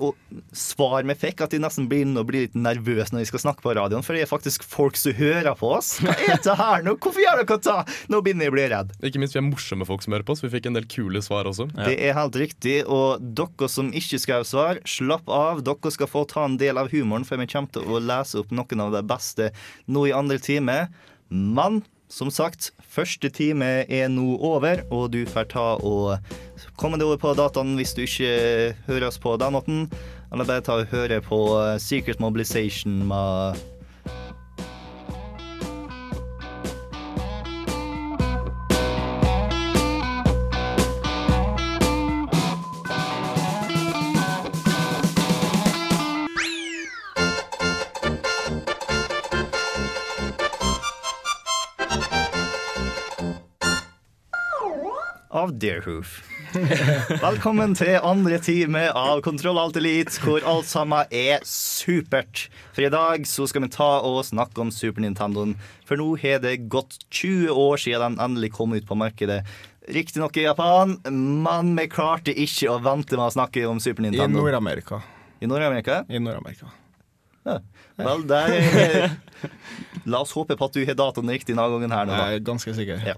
svar vi fikk at jeg nesten begynner å bli litt nervøs når vi skal snakke på radioen. For det er faktisk folk som hører på oss. Hva er dette her nå? Hvorfor gjør dere det? Nå begynner jeg å bli redd. Ikke minst vi er morsomme folk som hører på oss. Vi fikk en del kule svar også. Det er helt riktig. Og dere som ikke skrev svar, slapp av. Dere skal få ta en del av humoren, for vi kommer til å lese opp noen av de beste nå i andre time. Men som sagt, første time er nå over, og du får ta og komme deg over på dataen hvis du ikke hører oss på den måten. Eller bare ta og høre på Secret Mobilization med av Deerhoof. Velkommen til andre time av Kontroll Alt Elite, hvor alt sammen er supert. For i dag så skal vi ta og snakke om Super Nintendoen. For nå har det gått 20 år siden den endelig kom ut på markedet. Riktignok i Japan, men vi klarte ikke å vente med å snakke om Super Nintendo. I Nord-Amerika. I Nord-Amerika? I Nord-Amerika. Ja. Vel, der er La oss håpe på at du har dataen riktig denne gangen her nå, da. Jeg er ganske sikker. Ja.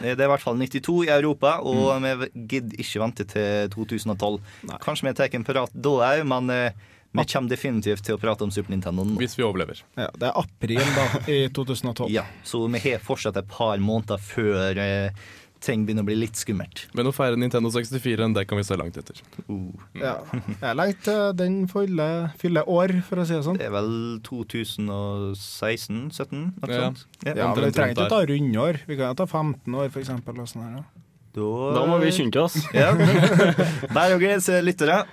Det er i hvert fall 92 i Europa, og vi gidder ikke vente til 2012. Kanskje vi tar en prat da òg, men eh, vi kommer definitivt til å prate om Super Nintendo nå. Hvis vi overlever. Ja, det er april da, i 2012. Ja, så vi har fortsatt et par måneder før eh, ting begynner å bli litt skummelt. Men å feire Nintendo 64, det kan vi se langt etter. Ja. Jeg langt til den fyller, fyller år, for å si det sånn. Det er vel 2016-17? Noe Ja. sånt? Ja, men Vi trenger ikke å ta rundår. Vi kan jo ta 15 år, for eksempel. Og sånn her, ja. Da må vi skynde oss. Ja. Bare å glede lyttere.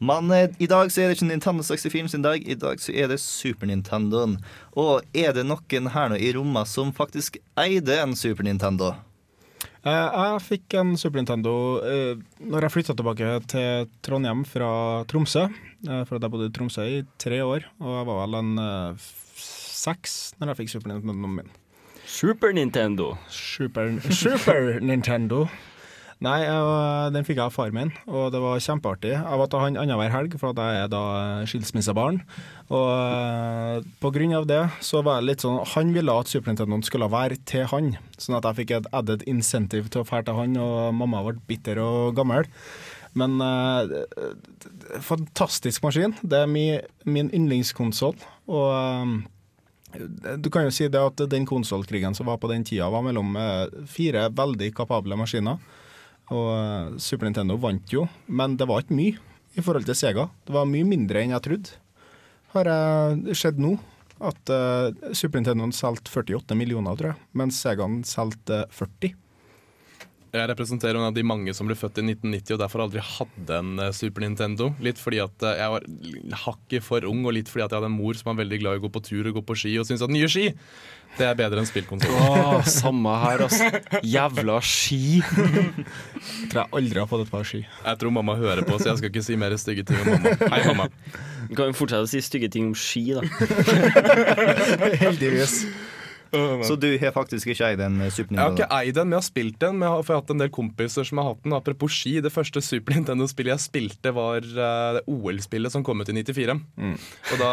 Men eh, i dag så er det ikke Nintendo 64 sin dag, i dag så er det Super Nintendoen. Og er det noen her nå i rommet som faktisk eide en Super Nintendo? Eh, Jeg fikk en Super Nintendo eh, når jeg flytta tilbake til Trondheim fra Tromsø. eh, For at jeg bodde i Tromsø i tre år, og jeg var vel en seks når jeg fikk Super Nintendo min. Super Nintendo. Super, Super Nintendo. Nei, jeg, den fikk jeg av far min, og det var kjempeartig. Jeg var til han annenhver helg, for jeg er da skilsmissebarn. Og eh, på grunn av det så var det litt sånn Han ville at Super skulle være til han, sånn at jeg fikk et added incentive til å dra til han, og mamma ble bitter og gammel. Men eh, fantastisk maskin. Det er mi, min yndlingskonsoll. Og eh, du kan jo si det at den konsollkrigen som var på den tida, var mellom fire veldig kapable maskiner. Og eh, Super Nintendo vant jo, men det var ikke mye i forhold til Sega. Det var mye mindre enn jeg trodde. Har jeg sett nå at uh, Super Nintendoen solgte 48 millioner, tror jeg, mens Segaen solgte 40. Jeg representerer en av de mange som ble født i 1990 og derfor aldri hadde en eh, Super Nintendo. Litt fordi at eh, jeg var hakket for ung, og litt fordi at jeg hadde en mor som var veldig glad i å gå på tur og gå på ski, og syntes at nye ski det er bedre enn spillkonsoll. Åh, samme her, altså. Jævla ski. Jeg Tror jeg aldri har fått et par ski. Jeg tror mamma hører på, så jeg skal ikke si mer stygge ting om mamma. Hei, mamma. Du kan jo fortsette å si stygge ting om ski, da. Heldigvis. Så du har faktisk ikke eid en Super Jeg har ikke eid den, men jeg har spilt den. Men jeg har, for jeg har hatt en del kompiser som har hatt den. Apropos ski, det første Super Nintendo-spillet jeg spilte, var uh, det OL-spillet som kom ut i 94. Og da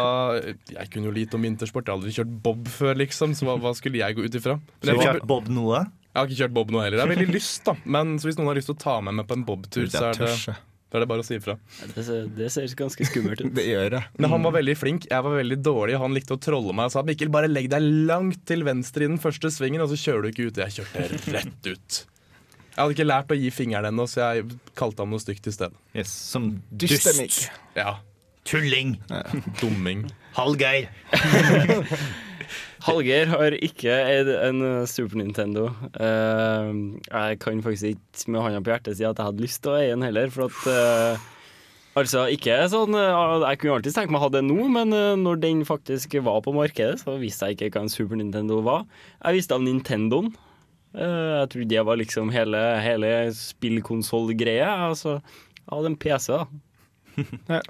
Jeg kunne jo lite om vintersport, jeg har aldri kjørt bob før, liksom, så hva, hva skulle jeg gå ut ifra? Men Så du har kjørt Bob noe? jeg har ikke kjørt bob nå heller. Jeg har veldig lyst, da. Men så hvis noen har lyst til å ta med meg på en bobtur, så er det. Da er det bare å si ifra. Det ser, det ser ganske skummelt ut. Det gjør det. Men han var veldig flink, jeg var veldig dårlig. Han likte å trolle meg og sa Mikkel, bare legg deg langt til venstre i den første svingen, og så kjører du ikke ut. Jeg kjørte rett ut. Jeg hadde ikke lært å gi fingeren ennå, så jeg kalte ham noe stygt i stedet. Yes, som dyst dust. Ja, Tulling. dumming. Hallgeir. Hallgeir har ikke eid en Super Nintendo. Uh, jeg kan faktisk ikke med hånda på hjertet si at jeg hadde lyst til å eie en heller, for at uh, Altså, ikke sånn eh, Jeg kunne alltid tenkt meg å ha det nå, men når den faktisk var på markedet, så visste jeg ikke hva en Super Nintendo var. Jeg visste av Nintendoen. Jeg trodde det var liksom hele, hele spillkonsollgreia. Altså, jeg hadde en PC, da.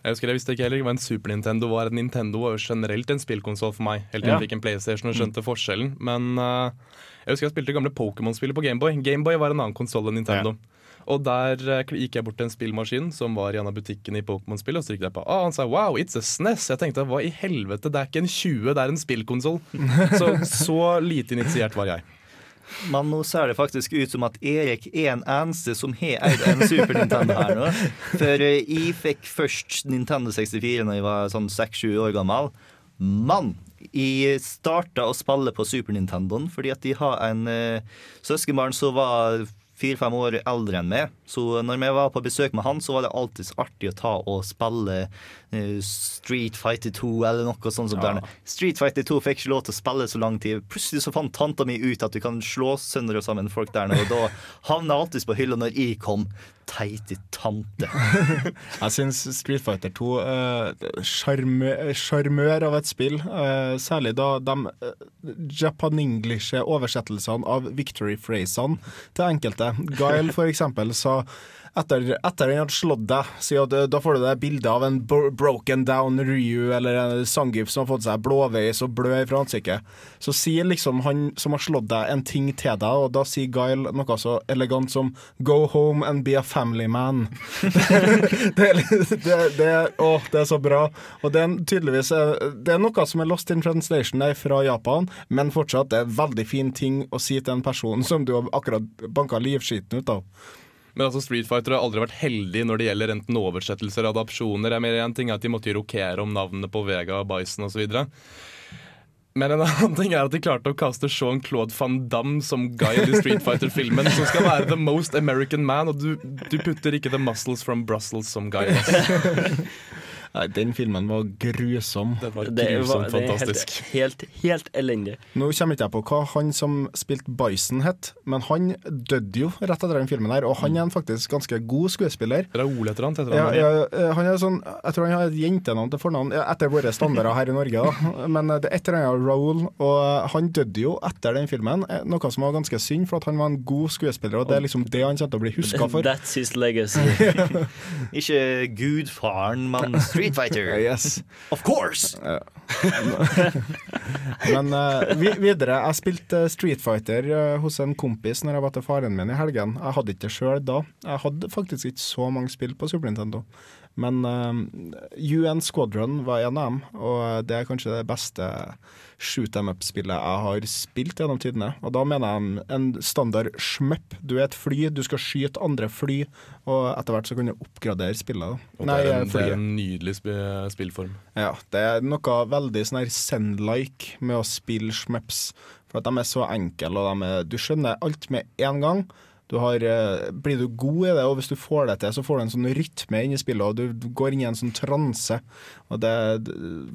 Jeg husker jeg visste ikke heller hva en Super Nintendo var. Nintendo var jo generelt en spillkonsoll for meg, helt til Ja. jeg fikk en PlayStation og skjønte forskjellen. Men uh, jeg husker jeg spilte gamle Pokémon-spillet på Gameboy. Gameboy var en annen konsoll enn Nintendo. Og der uh, gikk jeg bort til en spillmaskin som var i en av butikkene i Pokémon-spillet, og så jeg på ah, han sa wow, it's a SNES. Jeg tenkte hva i helvete, det er ikke en 20, det er en spillkonsoll. så, så lite initiert var jeg. Men nå ser det faktisk ut som at Erik er en eneste som har eid en Super Nintendo her nå. For eh, jeg fikk først Nintendo 64 da jeg var sånn 6-7 år gammel. Men jeg starta å spille på Super Nintendoen fordi at de har en uh, søskenbarn som var fire-fem år eldre enn meg. Så når vi var på besøk med han, så var det alltid artig å ta og spille uh, Street Fighter 2 eller noe sånt. som Ja. der. Street Fighter 2 fikk ikke lov til å spille så lang tid. Plutselig så fant tanta mi ut at du kan slå sønder og sammen folk der nede, og da havna jeg alltid på hylla når jeg kom. Teite tante. Jeg syns Street Fighter 2 uh, av et spill. uh, særlig da de uh, japaninglishe oversettelsene av victory-phrasene til enkelte. Guile for eksempel sa etter, etter den hadde slått deg, si at eh, da får du det bildet av en bro broken down Ryu eller en Sangif som har fått seg blåveis og blø fra ansiktet. Så sier liksom han som har slått deg, en ting til deg, og da sier Guile noe så elegant som 'go home and be a family man'. det, det, det, å, det er så bra. Og det er tydeligvis eh, Det er noe som er lost in translation der fra Japan, men fortsatt det er en veldig fin ting å si til en person som du har akkurat banka livskiten ut av. Men altså Street Fighter har aldri vært heldig når det gjelder enten oversettelser eller adopsjoner. Jeg mener En ting er at de måtte rokere om navnene på Vega, Bison osv. Men en annen ting er at de klarte å kaste Jean-Claude van Damme som guide i Street Fighter-filmen, som skal være the most American man, og du, du putter ikke The Muscles from Brussels som Guile. Nei, den filmen var grusom. Det var Det var, grusomt det er helt, fantastisk. helt, helt elendig. Nå kommer ikke jeg på hva han som spilte Bison het, men han døde jo rett etter den filmen her, og han er en faktisk ganske god skuespiller. Raoul etter annet heter han. ja, ja, han er sånn, jeg tror han har et jentenavn til fornavn, ja, etter våre standarder her i Norge. da Men eh, det er et eller annet Raoul, og eh, han døde jo etter den filmen. eh, Noe som var ganske synd, for at han var en god skuespiller, og det er liksom det han kommer til å bli huska for. That's his legacy. Ikke gudfaren, men Street Fighter. Yes. Of course! Men uh, videre, jeg spilte Street Fighter eh, hos en kompis når jeg var til faren min i helgen. Jeg hadde ikke det sjøl da. Jeg hadde faktisk ikke så mange spill på Super Nintendo. Men eh, UN Squadron var en av dem, og det er kanskje det beste shoot them up-spillet jeg har spilt gjennom tidene. Og da mener jeg en standard schmup. Du er et fly, du skal skyte andre fly, og etter hvert så kan du oppgradere spillet. Og Og det, er en, det er en nydelig sp spillform. Ja, det er noe veldig sånn her Zen-like med å spille schmups. For at de er så enkle, og de er, du skjønner alt med en gang. Du har, eh, blir du god i det, og hvis du får det til, så får du en sånn rytme inn i spillet, og du går inn i en sånn transe. Og det er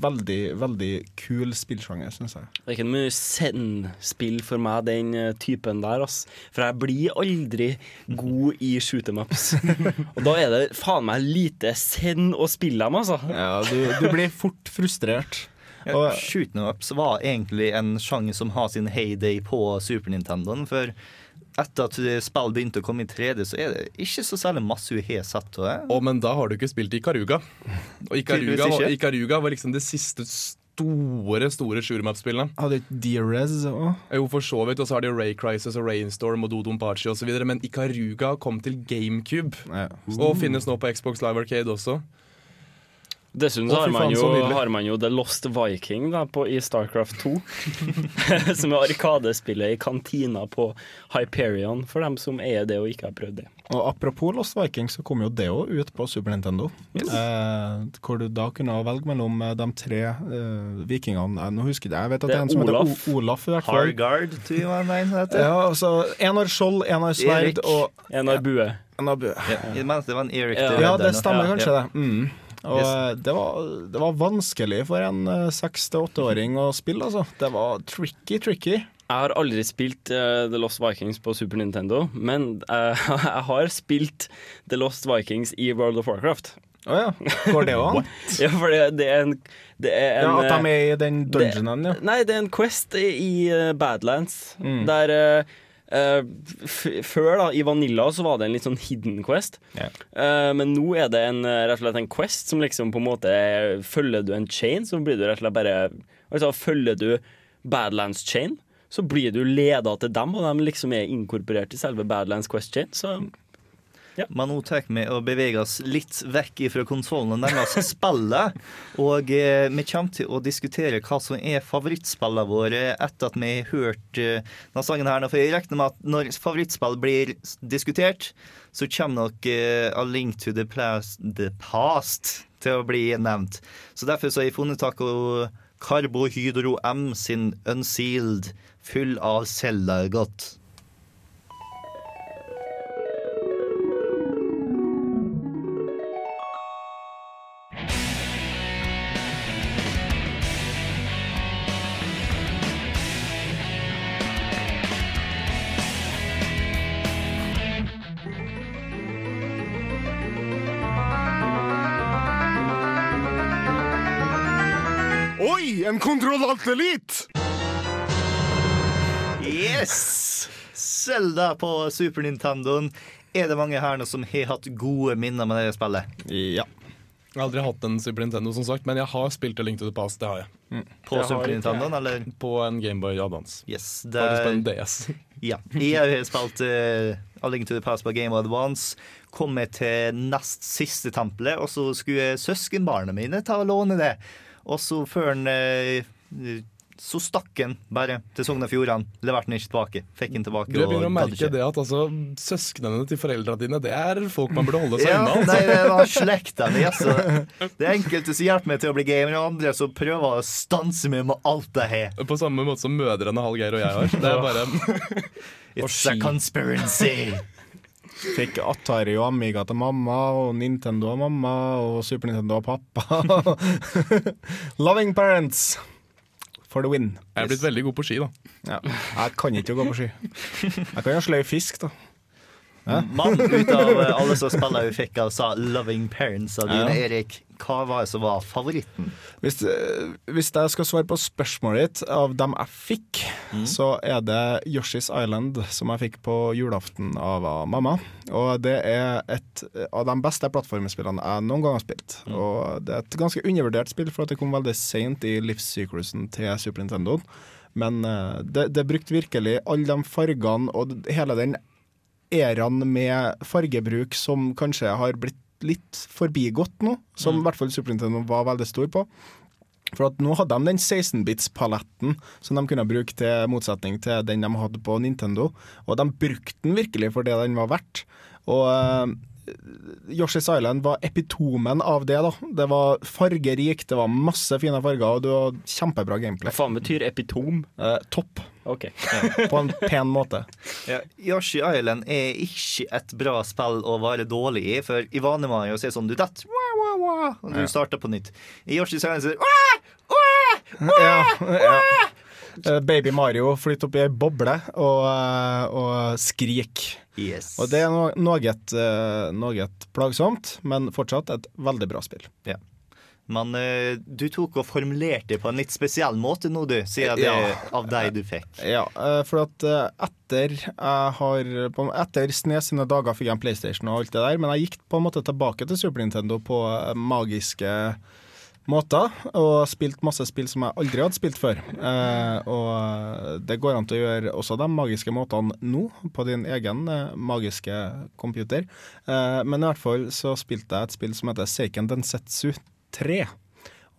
veldig, veldig kul spillsjanger, syns jeg. Det er ikke mye send-spill for meg, den eh, typen der, ass. For jeg blir aldri god i shootemaps. Og da er det faen meg lite send å spille dem, altså. Ja, du, du blir fort frustrert. Ja, Shoot ups var egentlig en sjanger som har sin heyday på Super Nintendoen. For etter at spill begynte å komme i 3D, så er det ikke så særlig masse hun har sett. Å, men da har du ikke spilt Ikaruga. Og Ikaruga, var- Ikaruga var liksom det siste store store shoot'em-up-spillene. Hadde ikke Dearez òg? Jo, for så vidt. Og så har de Ray Crisis og Rainstorm og Dodonpachi osv. Men Ikaruga kom til GameCube. Og finnes nå på Xbox Live Arcade også. Dessuten så har man, jo, så har man jo The Lost Viking da, på, i Starcraft 2. som er arkadespillet i kantina på Hyperion, for dem som er det og ikke har prøvd det. Og apropos Lost Viking, så kom jo det òg ut på Super Nintendo. Eh, hvor du da kunne velge mellom eh, de tre eh, vikingene. Eh, Nå husker jeg jeg vet at det, Det er en som heter Olaf. O Olaf. i hvert fall. Hargard, tror jeg han heter. Ja, altså, en har skjold, en har sverd og En har bue. En har bue. Ja, Ja. det var en Erik Ja, det stemmer Ja, kanskje, ja. det. Mm. Og Yes. eh, det, var, det var vanskelig for en eh, seks til åtteåring å spille, altså. Det var tricky, tricky. Jeg har aldri spilt uh, The Lost Vikings på Super Nintendo, men uh, jeg har spilt The Lost Vikings i World of Warcraft. Å ja. Går det an? ja, for det, det er en, det er en Ja, at de er i den dungeonen, ja. Nei, det er en quest i, i Badlands. Mm. Der f Før, da, i Vanilla, så var det en litt sånn hidden quest. Yeah. Eh, men nå er det en, eh, rett og slett en quest som liksom på en måte er- Følger du en chain, så blir du rett og slett bare Altså følger du Badlands chain, så blir du leda til dem, og de liksom er inkorporert i selve Badlands quest chain. Så Men nå tar vi og beveger oss litt vekk fra konsollen og nærmer oss spillet. Og eh, vi kommer til å diskutere hva som er favorittspillene våre etter at vi har hørt eh, denne sangen her. For jeg regner med at når favorittspill blir diskutert, så kommer nok eh, A Link to the, plas- the Past til å bli nevnt. Så derfor så har jeg funnet tak i Carbohydro M sin Unsealed, full av cellegodt. Elite! Yes! Zelda på Super Nintendoen. Er det mange her nå som har hatt gode minner med det spillet? Ja. Jeg har aldri hatt en Super Nintendo, som sagt, men jeg har spilt A Link to the Past. Det har jeg. På Super Nintendo, eller? På en Gameboy Advance. Yes, Faktisk på en DS. ja. Jeg har spilt uh, A Link to the Past på Game of Advance. Kom jeg til nest siste tempelet, og så skulle søskenbarna mine ta og låne det. Og så før han eh, Så stakk han bare til Sogn og Fjordane. Leverte den ikke tilbake. Fikk den tilbake. Du begynner å merke det at altså, søsknene til foreldrene dine Det er folk man burde holde seg Ja, unna. nei, det var slekta mi, altså. Det er enkelte som hjelper meg til å bli gamer, og andre som prøver å stanse meg med alt jeg har. På samme måte som mødrene Hallgeir og jeg har. Det er bare It's a conspiracy. Fikk Atari og Amiga til mamma, og Nintendo av mamma, og Super Nintendo av pappa. Loving parents for the win. Jeg er blitt veldig god på ski, da. Ja. Jeg kan ikke gå på ski. Jeg kan jo sløye fisk, da. Mann ut av eh, alle som spiller vi fikk sa 'loving parents' av dine. Erik, hva var det som var favoritten? Hvis, eh, hvis jeg skal svare på spørsmålet ditt, av dem jeg fikk, så er det Yoshi's Island, som jeg fikk på julaften av mamma. Og det er et av de beste plattformspillene jeg noen gang har spilt. Og det er et ganske undervurdert spill, for det kom veldig seint i livssyklusen til Super Nintendo. Men eh, det, det brukte virkelig alle de fargene og hele den eraen med fargebruk som kanskje har blitt litt forbigått nå, som i hvert fall Super Nintendo var veldig stor på. For at nå hadde de den 16-bits-paletten som de kunne bruke til motsetning til den de hadde på Nintendo, og de brukte den virkelig for det den var verdt. Og eh, Yoshi's Island var epitomen av det. da Det var fargerikt, det var masse fine farger, og du var kjempebra gameplay. Hva faen betyr epitom? Eh, topp. Ok. På en pen måte. Ja, Yoshi Island er ikke et bra spill å være dårlig i, for i vanlig Mario jo er det sånn du detter, og du starter på nytt. I Yoshi's Island sier er wah, Ja, ja. Eh, Baby Mario flyter opp i ei boble og, eh, og skriker. Yes. Og det er no- noe, eh, noe plagsomt, men fortsatt et veldig bra spill. Ja. Men du tok og formulerte det på en litt spesiell måte nå, du, siden det Ja. er av deg du fikk. Ja, for at etter jeg har Etter Snes sine dager fikk jeg en PlayStation og alt det der, men jeg gikk på en måte tilbake til Super Nintendo på magiske måter, og spilt masse spill som jeg aldri hadde spilt før. Eh, og det går an til å gjøre også de magiske måtene nå, på din egen eh, magiske computer. Eh, men i hvert fall så spilte jeg et spill som heter Seiken Densetsu 3.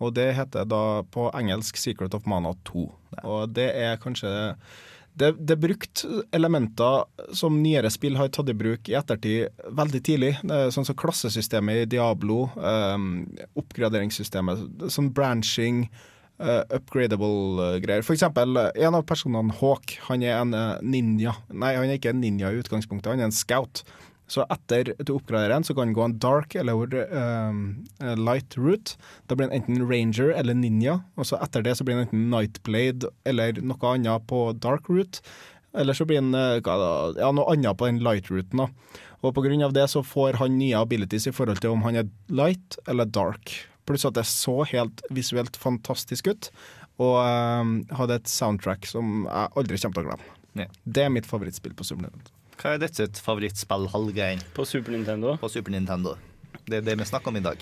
Og det heter da på engelsk Secret of Mana 2. Og det er kanskje det, det er brukt elementer som nyere spill har tatt i bruk i ettertid veldig tidlig. Sånn som klassesystemet i Diablo, um, oppgraderingssystemet, sånn branching, uh, upgradable eh, greier. For eksempel, eh, en av personene, Hawk, han er en eh, ninja. Nei, han er ikke en ninja i utgangspunktet, han er en scout. Så etter du oppgraderer en, så kan den gå en dark eller um, light route. Da blir den enten ranger eller ninja, og så etter det så blir den enten nightblade eller noe annet på dark route. Eller så blir den eh, ja, noe annet på den light routen. da. Og av det så får han nye abilities i forhold til om han er light eller dark. Pluss at det så helt visuelt fantastisk ut, og um, hadde et soundtrack som jeg aldri kommer til å glemme. Ja. Det er mitt favorittspill på Nintendo. Hva er ditt sitt favorittspill, Hallgeir? På Super Nintendo? På Super Nintendo. Det er det vi snakker om i dag.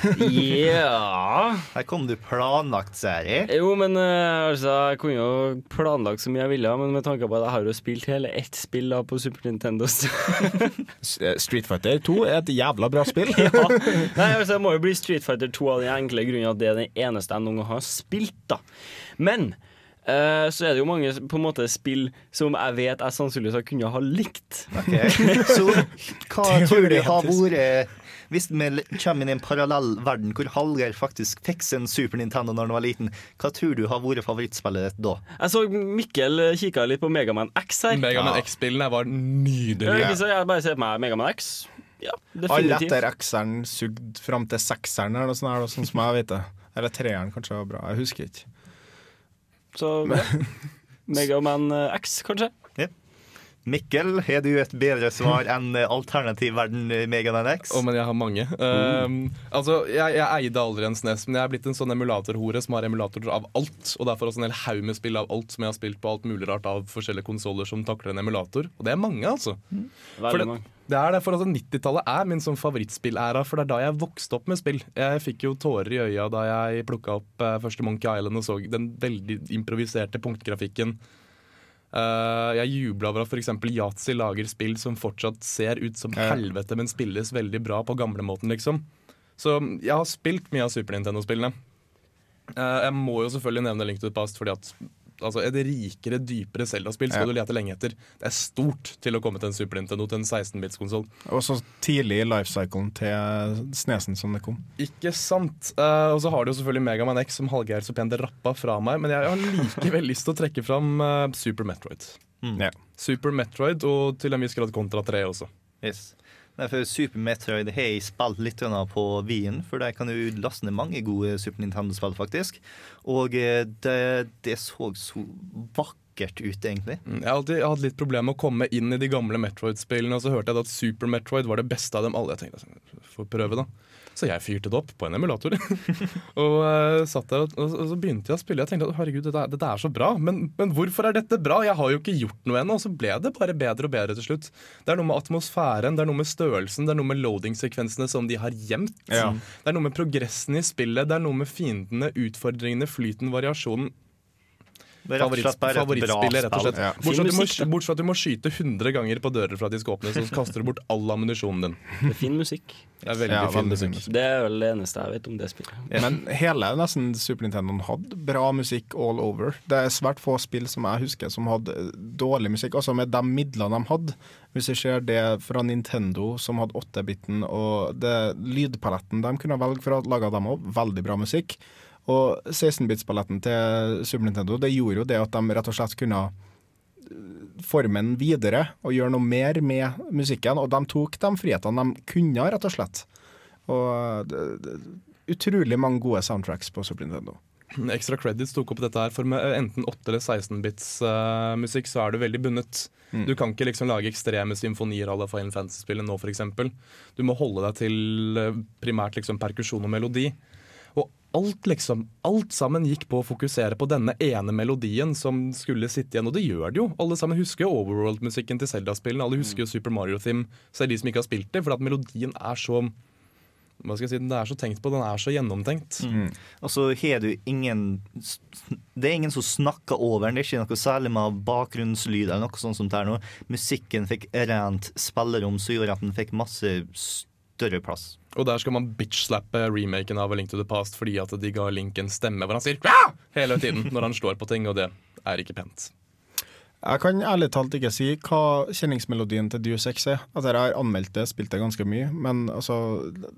Ja Her kom du planlagt, Seri. Jo, men eh, altså, jeg kunne jo planlagt så mye jeg ville, men med tanke på at jeg har jo spilt hele ett spill da på Super Nintendo. eh, Street Fighter 2 er et jævla bra spill. ja. Nei, altså, det må jo bli Street Fighter 2 av den enkle grunnen at det er den eneste jeg noen gang har spilt. da Men eh, så er det jo mange på en måte spill som jeg vet jeg sannsynligvis har kunnet ha likt. Ok, Så hva tror du har vært Hvis vi kommer inn i en parallell verden hvor Hallgeir faktisk fikk sin Super Nintendo når han var liten, hva tror du har vært favorittspillet ditt da? Jeg så Mikkel kikka litt på Megaman X her. Megaman Ja. X-spillene var Ja, nydelige. Ja, så jeg bare ser på meg Megaman X. Ja, Alle definitivt. etter X-eren sugd fram til sekseren, eller noe sånt, sånn som jeg vet det. Eller treeren kanskje var bra, jeg husker ikke. Så. Megaman eh, X, kanskje. Mikkel, har du et bedre svar enn eh, alternativ verden Megan Mega Oh, men jeg har mange. Um, altså, jeg, jeg eide aldri en SNES, men jeg er blitt en sånn emulatorhore som har emulatorer av alt. Og derfor også en hel haug med spill av alt som jeg har spilt på alt mulig rart av forskjellige konsoller som takler en emulator. Og det er mange, altså. Mm. Veldig mange. det er derfor altså 90-tallet er min sånn favorittspillæra, for det er da jeg vokste opp med spill. Jeg fikk jo tårer i øya da jeg plukka opp eh, første Monkey Island og så den veldig improviserte punktgrafikken. Eh, jeg jubla over at f.eks. Yatzy lager spill som fortsatt ser ut som helvete, men spilles veldig bra på gamlemåten, liksom. Så jeg har spilt mye av Super Nintendo-spillene. Uh, jeg må jo selvfølgelig nevne Link to the Past, fordi at altså, et rikere, dypere Zelda-spill skal Ja. du lete lenge etter. Det er stort til å komme til en Super Nintendo, til en 16-bits-konsoll. Og så tidlig i lifecyclen til Snesen som det kom. Ikke sant. Uh, og så har du jo selvfølgelig Megaman X, som Hallgeir så pent rappa fra meg. Men jeg har likevel lyst til å trekke fram uh, Super Metroid. Ja. Super Metroid, og til en viss grad Contra 3 også. Yes. Nei, for Super Metroid har jeg spilt litt på Wien, for der kan du laste ned mange gode Super Nintendo-spill, faktisk. Og eh, det, det så så vakkert ut, egentlig. Mm, Jeg har alltid hatt litt problemer med å komme inn i de gamle Metroid-spillene, og så hørte jeg at Super Metroid var det beste av dem alle. Jeg tenkte, altså, får prøve da. Så jeg fyrte det opp på en emulator. og uh, satt der, og, og, så begynte jeg å spille. Jeg tenkte at herregud, dette, dette er så bra, men, men hvorfor er dette bra? Jeg har jo ikke gjort noe ennå. Og så ble det bare bedre og bedre til slutt. Det er noe med atmosfæren, det er noe med størrelsen, det er noe med loading-sekvensene som de har gjemt. Ja. Det er noe med progressen i spillet, det er noe med fiendene, utfordringene, flyten, variasjonen. Favorittspillet, rett og slett. Ja. Bortsett må- musikk, bortsett fra at du må skyte 100 ganger på dører for at de skal åpnes, så kaster du bort all ammunisjonen din. Det er fin musikk. Det er veldig Ja, fin musikk. musikk. Det er vel det eneste jeg vet om det spillet. Men hele nesten Super Nintendoen hadde bra musikk all over. Det er svært få spill som jeg husker som hadde dårlig musikk. Altså med de midlene de hadde. Hvis jeg ser det fra Nintendo, som hadde 8-biten, og det lydpaletten de kunne velge for å lage dem òg, veldig bra musikk. Og 16-bits-paletten til Super Nintendo det gjorde jo det at de rett og slett kunne forme den videre og gjøre noe mer med musikken. Og de tok de frihetene de kunne, rett og slett. Og det, det, utrolig mange gode soundtracks på Super Nintendo. Ekstra credits tok opp dette her, for med enten 8- eller 16-bits eh, musikk, så er du veldig bundet. Mm. Du kan ikke liksom lage ekstreme symfonier à la Final Fantasy-spillet nå, f.eks. Du må holde deg til eh, primært liksom perkusjon og melodi. Alt liksom, alt sammen gikk på å fokusere på denne ene melodien som skulle sitte igjen, og det gjør det jo. Alle sammen husker jo Overworld-musikken til Zelda-spillene, alle husker jo Super Mario Theme, er de som ikke har spilt det, for at melodien er så hva skal jeg si, Den er så tenkt på, den er så gjennomtenkt. Og så har du ingen Det er ingen som snakker over den. Det er ikke noe særlig med bakgrunnslyd eller noe sånt som det er nå. Musikken fikk rent spillerom som gjorde at den fikk masse større plass. Og der skal man bitch-slappe remaken av A Link to the Past fordi at de ga Link en stemme hvor han sier «Ja!» hele tiden når han slår på ting, og det er ikke pent. Jeg kan ærlig talt ikke si hva kjenningsmelodien til Deus Ex er. Altså, jeg har anmeldt det, spilt det ganske mye, men altså,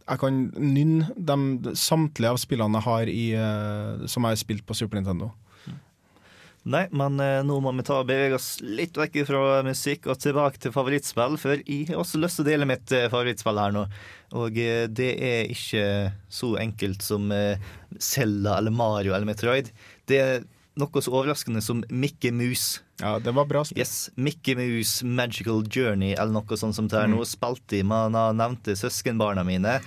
jeg kan nynne de, samtlige av spillene jeg har i, eh, som jeg har spilt på Super Nintendo. Nei, men eh, nå må vi ta og bevege oss litt vekk fra musikk og tilbake til favorittspill, for jeg har også lyst til å dele mitt eh, favorittspill her nå. Og eh, det er ikke så enkelt som eh, Zelda eller Mario eller Metroid. Det er noe så overraskende som Mickey Mouse. Ja, det var bra spill. Yes, Mickey Mouse Magical Journey eller noe sånt som det er nå. Spilte i Man har nevnt nevnte søskenbarna mine.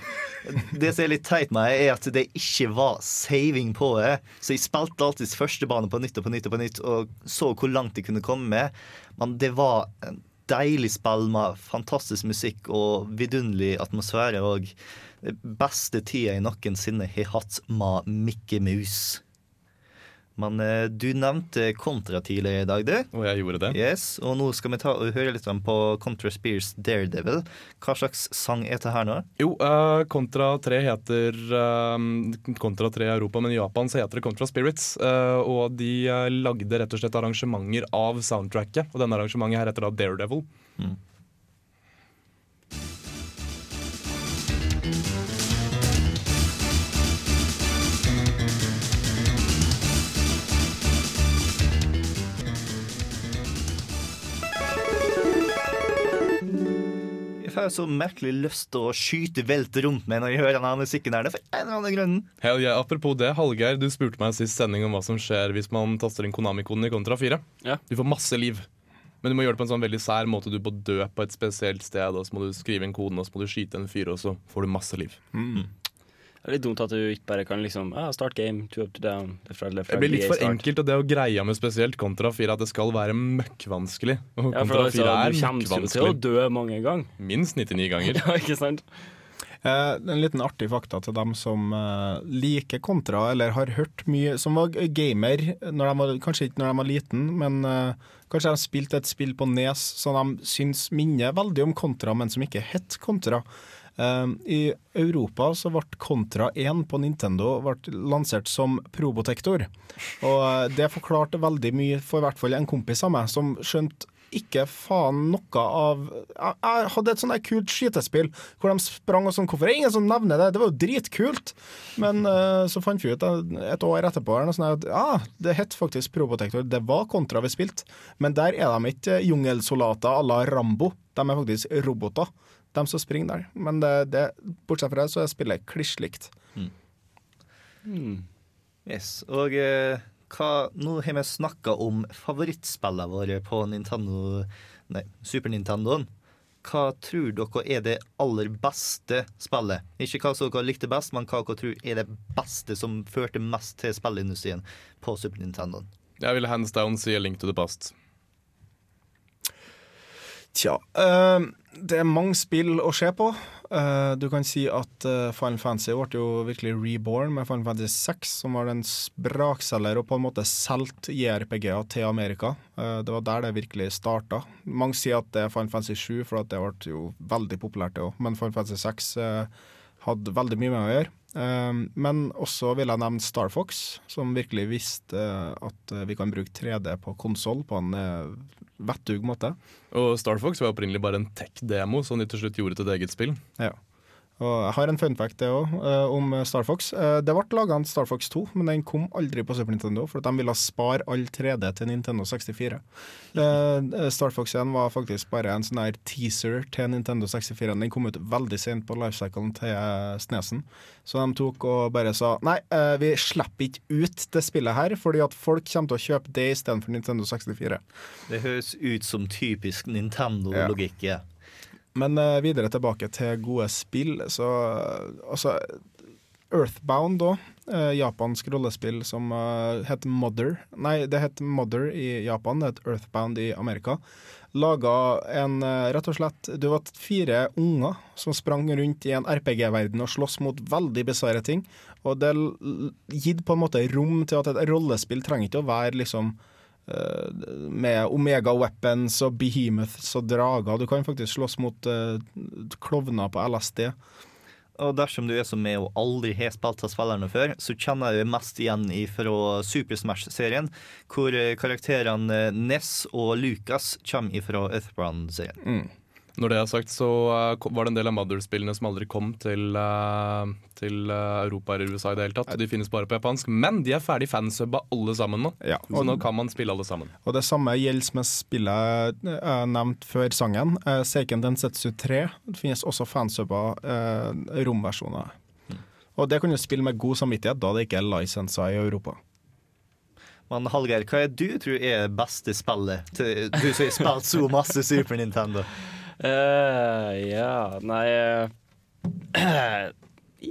Det som er litt teit med meg, er at det ikke var saving på det. Så jeg spilte alltid første bane på nytt og på nytt og på nytt og så hvor langt jeg kunne komme med. Men det var deilig spill med fantastisk musikk og vidunderlig atmosfære. Og beste tida jeg noensinne har hatt med Mickey Mouse. Men eh, du nevnte Contra tidligere i dag, du. Og jeg gjorde det. Yes, og nå skal vi ta og høre litt om på Contra Spears Daredevil. Hva slags sang er det her nå? Jo, eh, Kontra 3 heter eh, Kontra 3 i Europa, men i Japan så heter det Contra Spirits. Uh, og de lagde rett og slett arrangementer av soundtracket, og denne arrangementet her heter da Daredevil. Jeg får så merkelig lyst til å skyte velt rundt meg når jeg hører denne musikken her. Det er for en eller annen grunn. Hell yeah. Apropos det, Hallgeir, du spurte meg i sist sending om hva som skjer hvis man taster inn Konami-koden i Kontra 4. Ja. Du får masse liv. Men du må gjøre det på en sånn veldig sær måte. Du må dø på et spesielt sted, og så må du skrive inn koden, og så må du skyte en fyr, og så får du masse liv. Det er litt dumt at du ikke bare kan liksom ah, Start game, two up to down left, right, left, Det blir litt for start. enkelt, og det å greie med spesielt Kontra 4 at det skal være møkkvanskelig. Og Ja, Kontra 4 er du kommer til å dø mange ganger. Minst 99 ganger. ja, ikke sant? Eh, en liten artig fakta til dem som eh, liker kontra, eller har hørt mye Som var gamer, når var, kanskje ikke når de var liten, men eh, kanskje de spilte et spill på Nes som de syns minner veldig om kontra, men som ikke het kontra. Eh, I Europa så ble Contra 1 på Nintendo lansert som Probotector. Og eh, det forklarte veldig mye for i hvert fall en kompis av meg, som skjønte ikke faen noe av Jeg, hadde et sånt kult skytespill hvor de sprang og sånn. Hvorfor er det ingen som nevner det? Det var jo dritkult! Men uh, så fant vi ut eh, et år etterpå at ah, det het faktisk Probotector. Det var kontra vi spilte, men der er de ikke jungelsoldater à la Rambo. De er faktisk roboter, de som springer der. Men det, det, bortsett fra det, så er spillet kliss likt. Yes, og eh, hva, nå har vi snakka om favorittspillene våre på Nintendo Nei, Super Nintendoen. Hva tror dere er det aller beste spillet? Ikke hva som dere likte best, men hva dere tror er det beste som førte mest til spillindustrien på Super Nintendoen? Jeg vil hands down si A Link to the Past. Tja, eh, det er mange spill å se på. Uh, du kan si at uh, Final Fantasy ble jo virkelig reborn med Final Fantasy 6, som var en sprakselger og på en måte solgte JRPG-er til Amerika. Uh, det var der det virkelig starta. Mange sier at det er Final Fantasy 7, for det ble jo veldig populært, det òg. Men Final Fantasy 6 eh, hadde veldig mye med å gjøre. Men også vil jeg nevne Star Fox, som virkelig visste eh, at vi kan bruke 3D på konsoll på en vettug måte. Og Star Fox var opprinnelig bare en tech-demo som de til slutt gjorde til et eget spill. Ja. Og jeg har en fun fact det også, uh, om Star Fox. Uh, det ble laga en Star Fox 2, men den kom aldri på Super Nintendo, for at de ville spare all 3D til Nintendo 64. Uh, Star Fox 1 var faktisk bare en sånn her teaser til Nintendo 64. Den kom ut veldig sent på lifecyclen til eh, Snesen. Så de tok og bare sa nei, eh, vi slipper ikke ut det spillet her, fordi at folk kommer til å kjøpe det istedenfor Nintendo 64. Det høres ut som typisk Nintendo-logikk. Ja. Men eh, videre tilbake til gode spill. Så eh, altså Earthbound òg. Uh, japansk rollespill som het Mother. Nei, det het Mother i Japan, det het Earthbound i Amerika. Laga en eh, rett og slett Du var fire unger som sprang rundt i en RPG-verden og sloss mot veldig bisarre ting. Og det gitt på en måte rom til at et rollespill trenger ikke å være liksom eh, med Omega Weapons og Behemoths og drager. Du kan faktisk slåss mot uh, klovner på LSD. Og dersom du er som meg og aldri har spilt av spillerne før, så kjenner jeg det mest igjen fra Super Smash-serien, hvor eh, karakterene Ness og Lucas kommer fra Earthbound-serien. Når det er sagt, så eh, var det en del av Mother-spillene som aldri kom til, eh, til eh, Europa eller USA i det hele tatt. De finnes bare på japansk. Men de er ferdig fansubba alle sammen nå. Så nå kan man spille alle sammen. Og det samme gjelder med spillet jeg nevnte før sangen. Seiken Densetsu 3. Det finnes også fansubba eh, romversjoner. Og det kan du spille med god samvittighet, da det ikke er lisenser i Europa. Men Hallgeir, hva er du tror er beste spillet? Til, du som har spilt så masse Super Nintendo. Eh, ja, nei uh,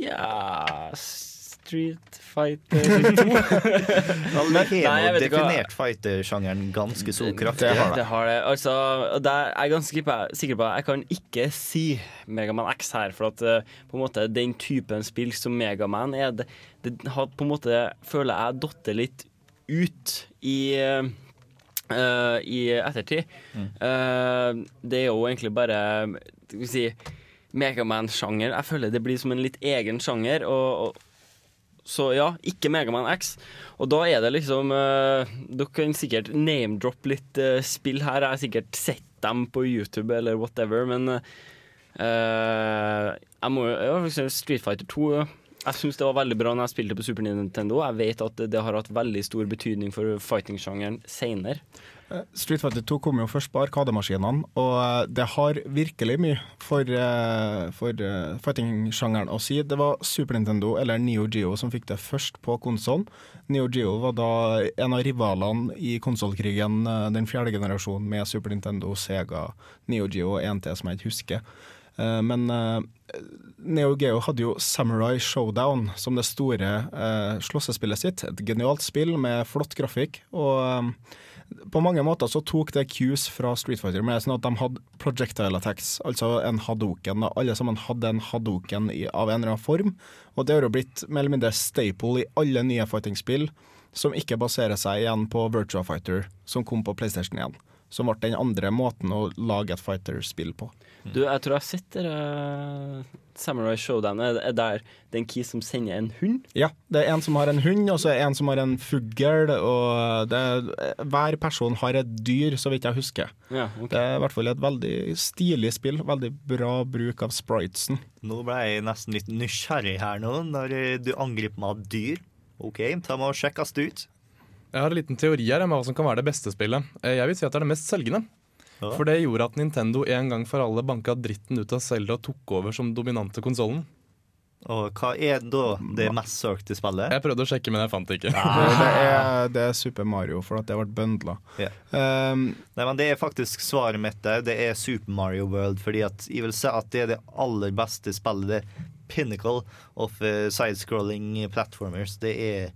Ja Street Fighter 2. Alle har Nei, jeg nå vet ikke hva- definert fighter-sjangeren ganske så kraftig. Det har det. Altså, det er, jeg er ganske sikker på- jeg kan ikke si Megaman X her, for at eh, på en måte den typen spill som Megaman er, det, det har på en måte, føler jeg, datt litt ut i eh, i ettertid. Eh, det er jo egentlig bare Skal vi si Megaman-sjanger. Jeg føler det blir som en litt egen sjanger. Og, og så ja, ikke Megaman X. Og da er det liksom uh, Dere kan sikkert name-droppe litt spill her. Jeg har sikkert sett dem på YouTube eller whatever, men jeg må jo Street Fighter 2 ja. Jeg syns det var veldig bra når jeg spilte på Super Nintendo. Jeg vet at det, har hatt veldig stor betydning for fighting-sjangeren seinere. Eh, Street Fighter 2 kom jo først på Arkademaskinene, og eh, det har virkelig mye for, eh, for fighting-sjangeren å si. Det var Super Nintendo eller Neo Geo som fikk det først på konsollen. Neo Geo var da en av rivalene i konsollkrigen, den fjerde generasjonen med Super Nintendo, Sega, Neo Geo og 1T, som jeg ikke husker. Eh, Men eh, Neo Geo hadde jo Samurai Showdown som det store eh, slåssespillet sitt. Et genialt spill med flott grafikk. og eh, på mange måter så tok det cues fra Street Fighter men det er sånn at de hadde projectile attacks, altså en hadoken. Alle sammen hadde en hadoken av en eller annen form, og det har jo blitt mer eller mindre staple i alle nye fighting-spill som ikke baserer seg igjen på Virtua Fighter, som kom på PlayStation 1. Som ble den andre måten å lage et fighter-spill på. Du, jeg tror jeg har sett det uh, Samurai Showdown. Er er der det er en key som sender en hund? Ja, det er en som har en hund, og så er det en som har en fugl, og det, hver person har et dyr, så vidt jeg husker. Ja, okay. Det er i hvert fall et veldig stilig spill. Veldig bra bruk av spritesen. Nå ble jeg nesten litt nysgjerrig her nå, når eh, du angriper meg av dyr. OK, ta med og sjekkes det ut. Jeg har en liten teori her om hva som kan være det beste spillet. Eh, Jeg vil si at det er det mest selgende. Ja. For det gjorde at Nintendo en gang for alle banka dritten ut av Zelda og tok over som dominante konsollen. Og hva er da det mest søkte spillet? Jeg prøvde å sjekke, men jeg fant det ikke. Det er, det er Super Mario, for at det ble bøndla. Yeah. Um, Nei, men Det er faktisk svaret mitt der. Det er Super Mario World. Fordi at jeg vil si at det er det aller beste spillet. Det er pinnacle of uh, side-scrolling platformers. Det er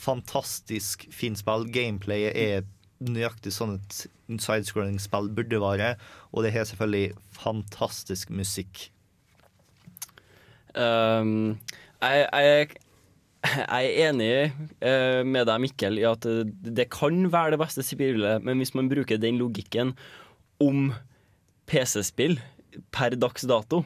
fantastisk fint spill. Gameplayet er nøyaktig sånn et side-scrolling-spill burde være. Og det har selvfølgelig fantastisk musikk. Um, jeg, jeg, jeg er enig eh, med deg, Mikkel, i at det, kan være det beste spillet, men hvis man bruker den logikken om PC-spill per dags dato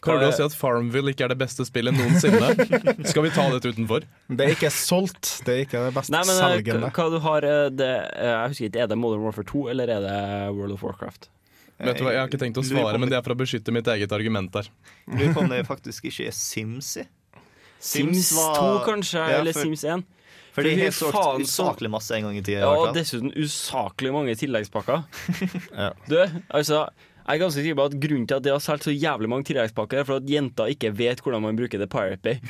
Klarer du å si at Farmville ikke er det beste spillet noensinne? Skal vi ta dette utenfor? det er ikke solgt. Det er ikke det best Nei, men eh, selgende. hva du har eh, det, eh, Jeg husker ikke, Er det Modern Warfare 2 eller er det World of Warcraft? Vet du hva, Jeg har ikke tenkt å svare, men det- det er for å beskytte mitt eget argument der. Lurer på om det faktisk ikke er Sims i. Sims var- 2, kanskje? Ja, eller Sims 1? For de har solgt usaklig masse en gang i tida. Ja, og dessuten usaklig mange tilleggspakker. Ja. Du, altså jeg er ganske sikker på at Grunnen til at de har solgt så jævlig mange tilleggspakker, er for at jenter ikke vet hvordan man bruker det Pirate Bay.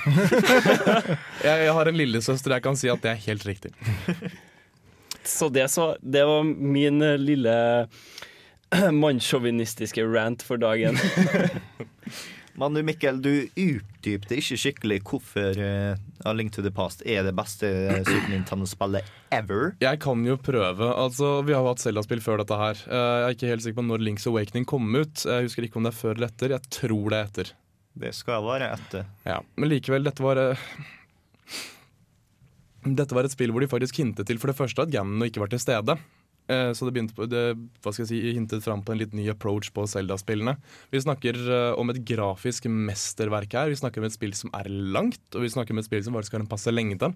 Jeg, jeg har en lillesøster, jeg kan si at det er helt riktig. Så det, så, det var min eh, lille mannssjåvinistiske rant for dagen. Men du Mikkel, du utdypte ikke skikkelig hvorfor uh, A Link to the Past er det beste eh, Super Nintendo-spillet ever. Jeg kan jo prøve. Altså, Vi har jo hatt Zelda-spill før dette her. Eh, Jeg er ikke helt sikker på når Links Awakening kom ut. Jeg husker ikke om det er før eller etter. Jeg tror det er etter. Det skal være etter. Ja, Men likevel, dette var eh, Dette var et spill hvor de faktisk hintet til for det første at Ganon ikke var til stede. Eh, Så det begynte på, det, hva skal jeg si, hintet fram på en litt ny approach på Zelda-spillene. Vi snakker eh, om et grafisk mesterverk her. Vi snakker om et spill som er langt, og vi snakker om et spill som faktisk har en passe lengde.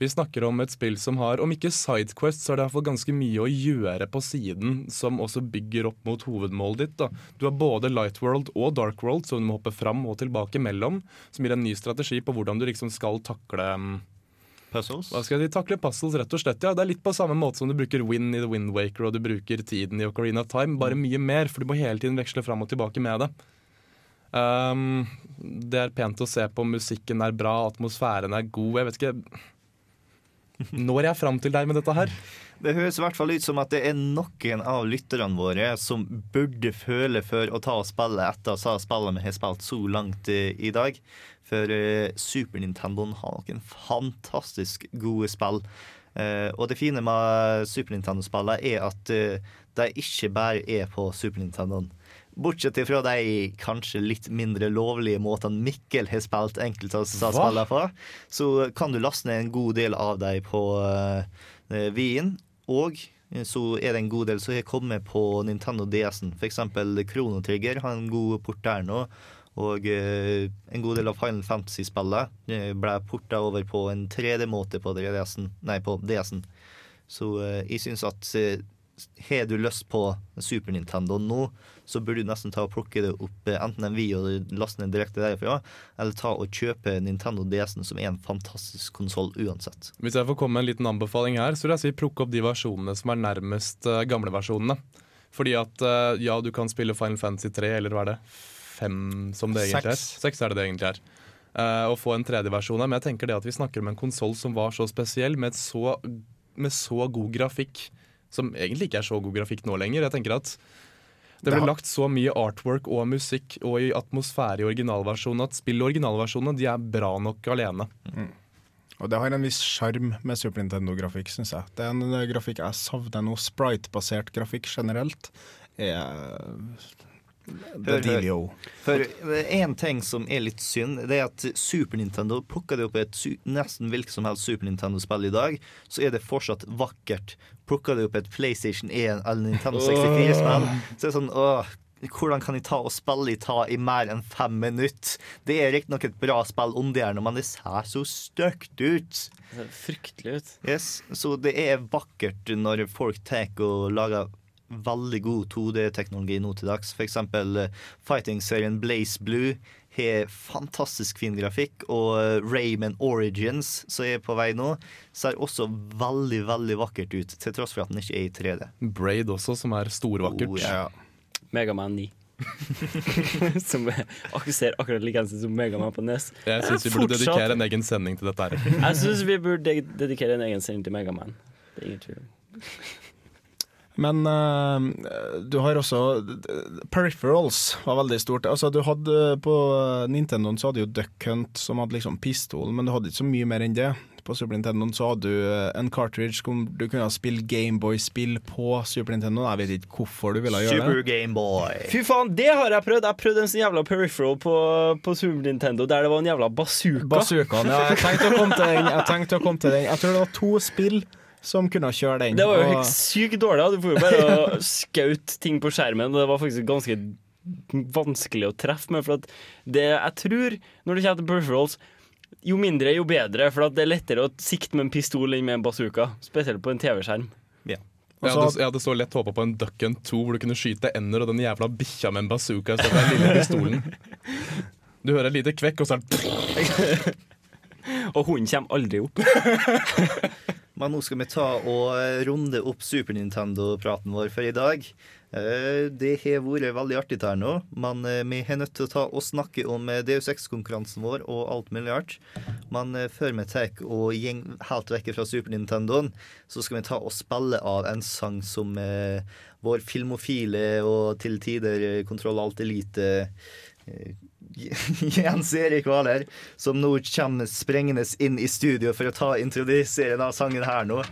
Vi snakker om et spill som har, om ikke Sidequest, så er det iallfall ganske mye å gjøre på siden som også bygger opp mot hovedmålet ditt. da. Du har både Lightworld og Darkworld, som du må hoppe fram og tilbake mellom, som gir en ny strategi på hvordan du liksom skal takle mm, Puzzles. hva skal si, takle puzzles, rett og slett. ja. Det er litt på samme måte som du bruker Win i The Wind Waker og du bruker tiden i Ocarina of Time, bare mye mer, for du må hele tiden veksle fram og tilbake med det. Um, det er pent å se på, musikken er bra, atmosfæren er god. Jeg vet ikke Når jeg fram til deg med dette her? Det høres i hvert fall ut som at det er noen av lytterne våre som burde føle for å ta og spille etter å ha spillet vi har spilt så langt eh, i dag. For eh, Super Nintendoen har noen fantastisk gode spill. Eh, og det fine med Super Nintendo-spillene er at eh, de ikke bare er på Super Nintendoen. Bortsett fra de kanskje litt mindre lovlige måtene Mikkel har spilt enkelte av spillene på, så kan du laste ned en god del av dem på uh, Wien. Og så er det en god del som har kommet på Nintendo DS-en. Eksempel Chrono Trigger har en god port der nå. Og eh, en god del av Final Fantasy-spillet eh, ble porta over på en 3D-måte på DS-en. DS-en. Så eh, jeg syns at har du lyst på Super Nintendo nå, så burde du nesten ta og plukke det opp eh, enten en video og laste ned direkte derfra, eller ta og kjøpe Nintendo DS-en, som er en fantastisk konsoll uansett. Hvis jeg får komme med en liten anbefaling her, så vil jeg si plukke opp de versjonene som er nærmest uh, gamle versjonene. Fordi at uh, ja, du kan spille Final Fantasy 3, eller hva er det? Fem som det egentlig er. Seks. Seks er det det egentlig er. Uh, og få en tredje versjon her, Men jeg tenker det at vi snakker om en konsoll som var så spesiell, med, et så, med så god grafikk, som egentlig ikke er så god grafikk nå lenger. Jeg tenker at det ble lagt så mye artwork og musikk og i atmosfære i originalversjonen at spill i originalversjonene de er bra nok alene. Og det har en viss sjarm med Super Nintendo-grafikk, syns jeg. Det er en eh, grafikk jeg savner nå. Sprite-basert grafikk generelt er Hør. For en ting som er litt synd, det er at Super Nintendo plukker det opp et nesten hvilket som helst Super Nintendo-spill i dag, så er det fortsatt vakkert. Plukker det opp et PlayStation 1 eller Nintendo 64-spill, så er det sånn åh, hvordan kan de ta og spille i ta i mer enn fem minutter? Det er riktignok et bra spill om det er men det ser så stygt ut. Det ser fryktelig ut. Yes, så det er vakkert når folk tar og lager veldig god 2D-teknologi nå til dags. Eksempel eh, fighting-serien Blaze Blue har fantastisk fin grafikk, og eh, Rayman Origins, som er på vei nå, ser også veldig, veldig vakkert ut, til tross for at den ikke er i 3D. Braid også, som er storvakkert. Oh, ja. Megaman 9. som er, ser akkurat like ut som Megaman på NES. Jeg syns vi burde dedikere en egen sending til dette. her Jeg syns vi burde dedikere en egen sending til Megaman. Det er ingen tvil. Men uh, du har også Peripherals var veldig stort. Altså, du hadde På Nintendoen så hadde jo Duck Hunt som hadde liksom pistol, men du hadde ikke så mye mer enn det. På Super Nintendoen så hadde du eh, en cartridge hvor du kunne spille Gameboy-spill på Super Nintendo. Jeg vet ikke hvorfor du ville gjøre Super det. Gameboy. Fy faen, det har jeg prøvd! Jeg prøvde en sånn jævla peripheral på, på Super Nintendo der det var en jævla bazooka. Bazookaen, ja. Jeg tenkte å komme til den. Jeg komme til den. Jeg tror det var to spill som kunne kjøre den. Det var jo og- helt sykt dårlig. Du får jo bare skaut ting på skjermen. og Det var faktisk ganske vanskelig å treffe med. For at det jeg tror, når det kommer til peripherals, jo mindre, jo bedre. For at det er lettere å sikte med en pistol enn med en bazooka. Spesielt på en TV-skjerm. Jeg hadde, jeg hadde så lett håpa på en Duck Hunt 2 hvor du kunne skyte ender og den jævla bikkja med en bazooka istedenfor den lille pistolen. Du hører et lite kvekk, og så er det Og hunden kommer aldri opp. Men nå skal vi ta og runde opp Super Nintendo-praten vår for i dag. Eh, Det har vært veldig artig her nå, men eh, vi har nødt til å ta og snakke om eh, DU6-konkurransen vår og alt mulig rart. Men før vi tar og gjeng helt vekk fra Super Nintendoen, så skal vi ta og spille av en sang som vår filmofile og til tider Kontroll Alt Elite Jens Erik Hvaler, som nå kommer sprengende inn i studio for å ta introdusere denne sangen her nå.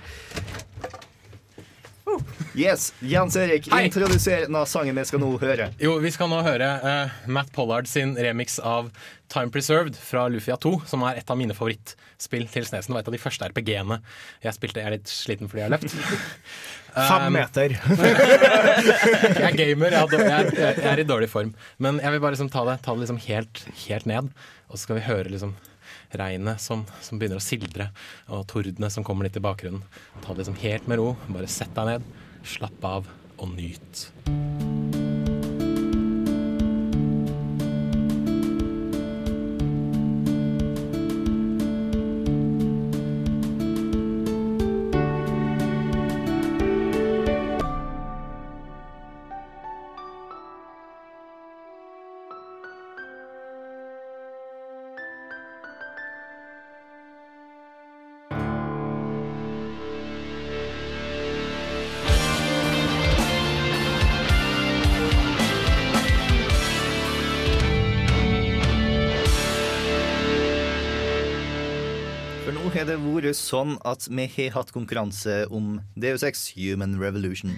Yes, Jens Erik, Hei. introduser denne sangen vi skal nå høre. Jo, vi skal nå høre uh, Matt Pollard sin remix av Time Preserved fra Lufia 2, som er et av mine favorittspill til Snesen. Og et av de første RPG-ene jeg spilte. Jeg er litt sliten fordi jeg har løpt. Fem Um, meter. jeg er gamer, jeg er, jeg, er, jeg er i dårlig form. Men jeg vil bare liksom ta det, ta det liksom helt, helt ned. Og så skal vi høre liksom regnet som, som begynner å sildre, og tordene som kommer litt i bakgrunnen. Ta det liksom helt med ro. Bare sett deg ned, slapp av og nyt. Det sånn at vi har hatt konkurranse om Deus Ex Human Revolution.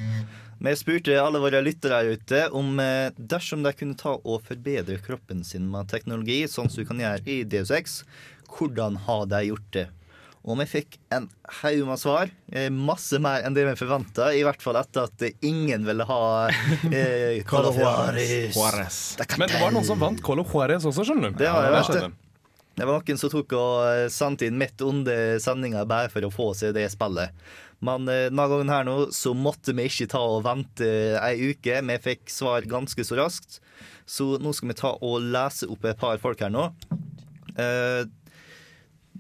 Vi spurte alle våre lyttere der ute om eh, dersom de kunne ta og forbedre kroppen sin med teknologi, sånn som du kan gjøre i Deus Ex, hvordan har de gjort det? Og vi fikk en haug med svar. eh, Masse mer enn det vi forventa. I hvert fall etter at ingen ville ha eh, Call of Juarez. Men det var noen som vant Colo Juarez også, skjønner du. Det var det, Ja, jeg. Det var noen som tok og eh, sendte inn midt under sendinga bare for å få seg det spillet. Men eh, denne gangen her nå så måtte vi ikke ta og vente ei uke. Vi fikk svar ganske så raskt. Så nå skal vi ta og lese opp et par folk her nå. Eh,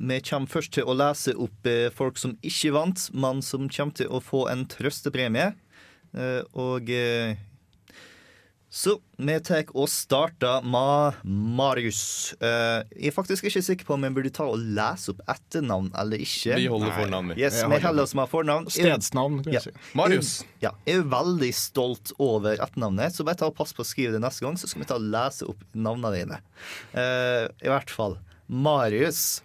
vi kommer først til å lese opp eh, folk som ikke vant, men som kommer til å få en trøstepremie. Eh, og eh, så vi tar og starter med Marius. Eh, jeg er faktisk ikke sikker på om jeg burde ta og lese opp etternavn eller ikke. Vi holder fornavn, vi. Yes, vi holder oss med fornavn. Stedsnavn, kan vi Ja. si. Marius. Jeg, ja, jeg er veldig stolt over etternavnet, så bare ta og pass på å skrive det neste gang, så skal vi ta og lese opp navnene dine. Eh, I hvert fall Marius.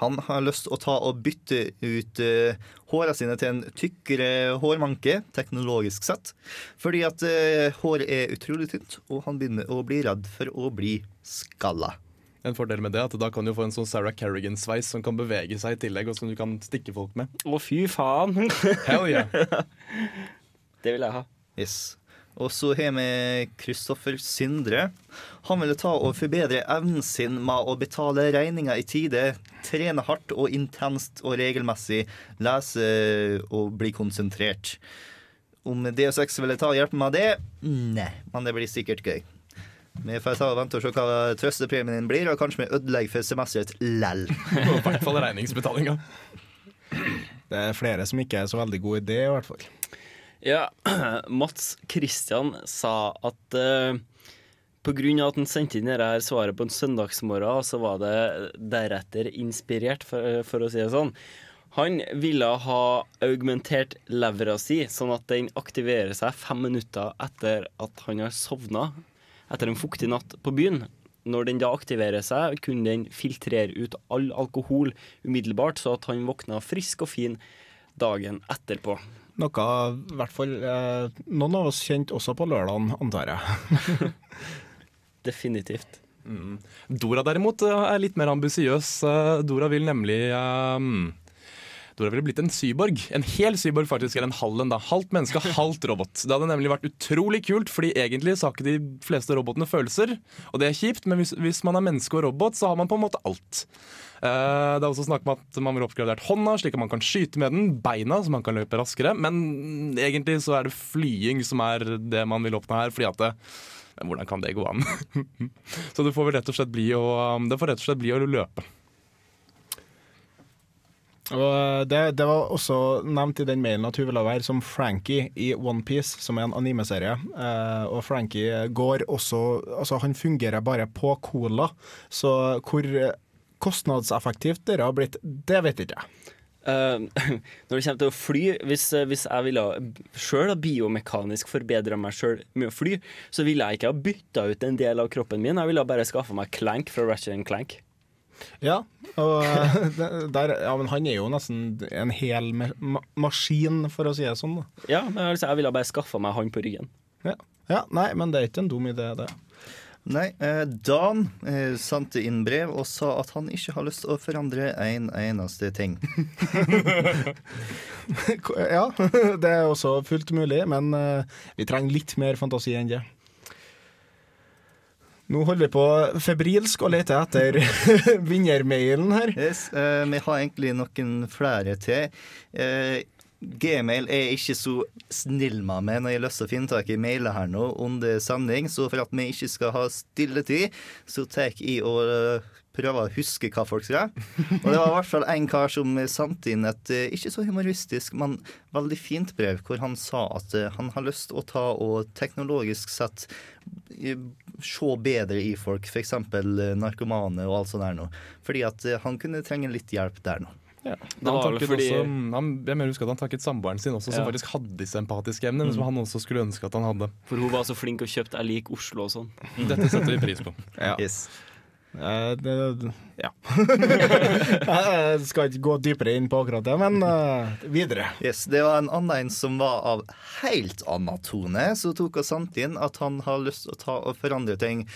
Han har lyst til å ta og bytte ut uh, håra sine til en tykkere hårmanke, teknologisk sett. Fordi at uh, håret er utrolig tynt, og han begynner å bli redd for å bli skalla. En fordel med det er at da kan du få en sånn Sarah Kerrigan-sveis som kan bevege seg i tillegg, og som du kan stikke folk med. Å, fy faen. Hell yeah. Det vil jeg ha. Yes. Og så har vi Kristoffer Sindre. Han ville ta og forbedre evnen sin med å betale regninger i tide, trene hardt og intenst og regelmessig, lese og bli konsentrert. Om DSX ville ta og hjelpe med det? Nei, men det blir sikkert gøy. Vi får ta og vente og se hva trøstepremien din blir, og kanskje vi ødelegger for semesteret lell. I hvert fall regningsbetalinga. Det er flere som ikke er så veldig god det, i hvert fall. Ja, Mats Christian sa at uh, grunn av at han sendte inn dette her svaret på en søndagsmorgen, så var det deretter inspirert, for, for å si det sånn. Han ville ha augmentert levra si, sånn at den aktiverer seg fem minutter etter at han har sovna etter en fuktig natt på byen. Når den da aktiverer seg, kunne den filtrere ut all alkohol umiddelbart, så at han våkna frisk og fin dagen etterpå. Noe i hvert fall eh, noen av oss kjente også på lørdagen, antar jeg. Definitivt. Mm. Dora derimot eh, er litt mer ambisiøs. Eh, Dora vil nemlig eh, Dora ville blitt en cyborg. En hel cyborg, faktisk. Eller en halv en, da. Halvt menneske, halvt robot. Det hadde nemlig vært utrolig kult, fordi egentlig så har ikke de fleste robotene følelser. Og det er kjipt, men hvis, hvis man er menneske og robot, så har man på en måte alt. Uh, det er også snakk om at man vil oppgradert hånda, slik at man kan skyte med den. Beina, så man kan løpe raskere. Men egentlig så er det flying som er det man vil oppnå her, fordi at det, men hvordan kan det gå an? så det får vel rett og slett bli å, det får rett og slett bli å løpe. Og det, det var også nevnt i den mailen at hun ville være som Frankie i Onepiece, som er en animeserie. Eh, og Frankie går også Altså, han fungerer bare på cola, så hvor kostnadseffektivt dere har blitt, det vet ikke jeg. Uh, når det kommer til å fly, hvis, eh, hvis jeg ville sjøl biomekanisk forbedra meg sjøl med å fly, så ville jeg ikke ha bytta ut en del av kroppen min. Jeg ville bare skaffa meg Clank fra Ratchet Clank. Ja, og eh, der, ja, men han er jo nesten en hel ma ma maskin, for å si det sånn. Da. Ja, men altså, jeg ville bare skaffa meg han på ryggen. Ja. ja, Nei, men det er ikke en dum idé, det. Nei, eh, Dan eh, sendte inn brev og sa at han ikke har lyst til å forandre en eneste ting. Ja, det er også fullt mulig, men eh, vi trenger litt mer fantasi enn det. Nå holder vi på febrilsk og leter etter vinnermailen her. Yes, uh, vi har egentlig noen flere til. Uh, Gmail er ikke så snill med meg når jeg å finne tak i mailer her nå under sending, så for at vi ikke skal ha stilletid, så tar jeg og eh, prøver å huske hva folk sier. Og det var i hvert fall en kar som sendte inn et eh, ikke så humoristisk, men veldig fint brev, hvor han sa at eh, han har lyst til å ta og teknologisk sett eh, se bedre i folk, f.eks. narkomane og alt sånt der nå. Fordi at eh, han kunne trenge litt hjelp der nå. Ja. Han fordi- også, han, jeg mener husker at han takket samboeren sin også, som Ja. faktisk hadde disse empatiske evnene, men som han også skulle ønske at han hadde. For hun var så flink og kjøpte Jeg lik Oslo og sånn. Dette setter vi pris på. Ja. Yes. Eh, det, ja. jeg skal ikke gå dypere inn på akkurat det, men uh, videre. Yes, Det var en annen en som var av helt annen tone, som tok og sendte inn at han har lyst til å ta og forandre ting.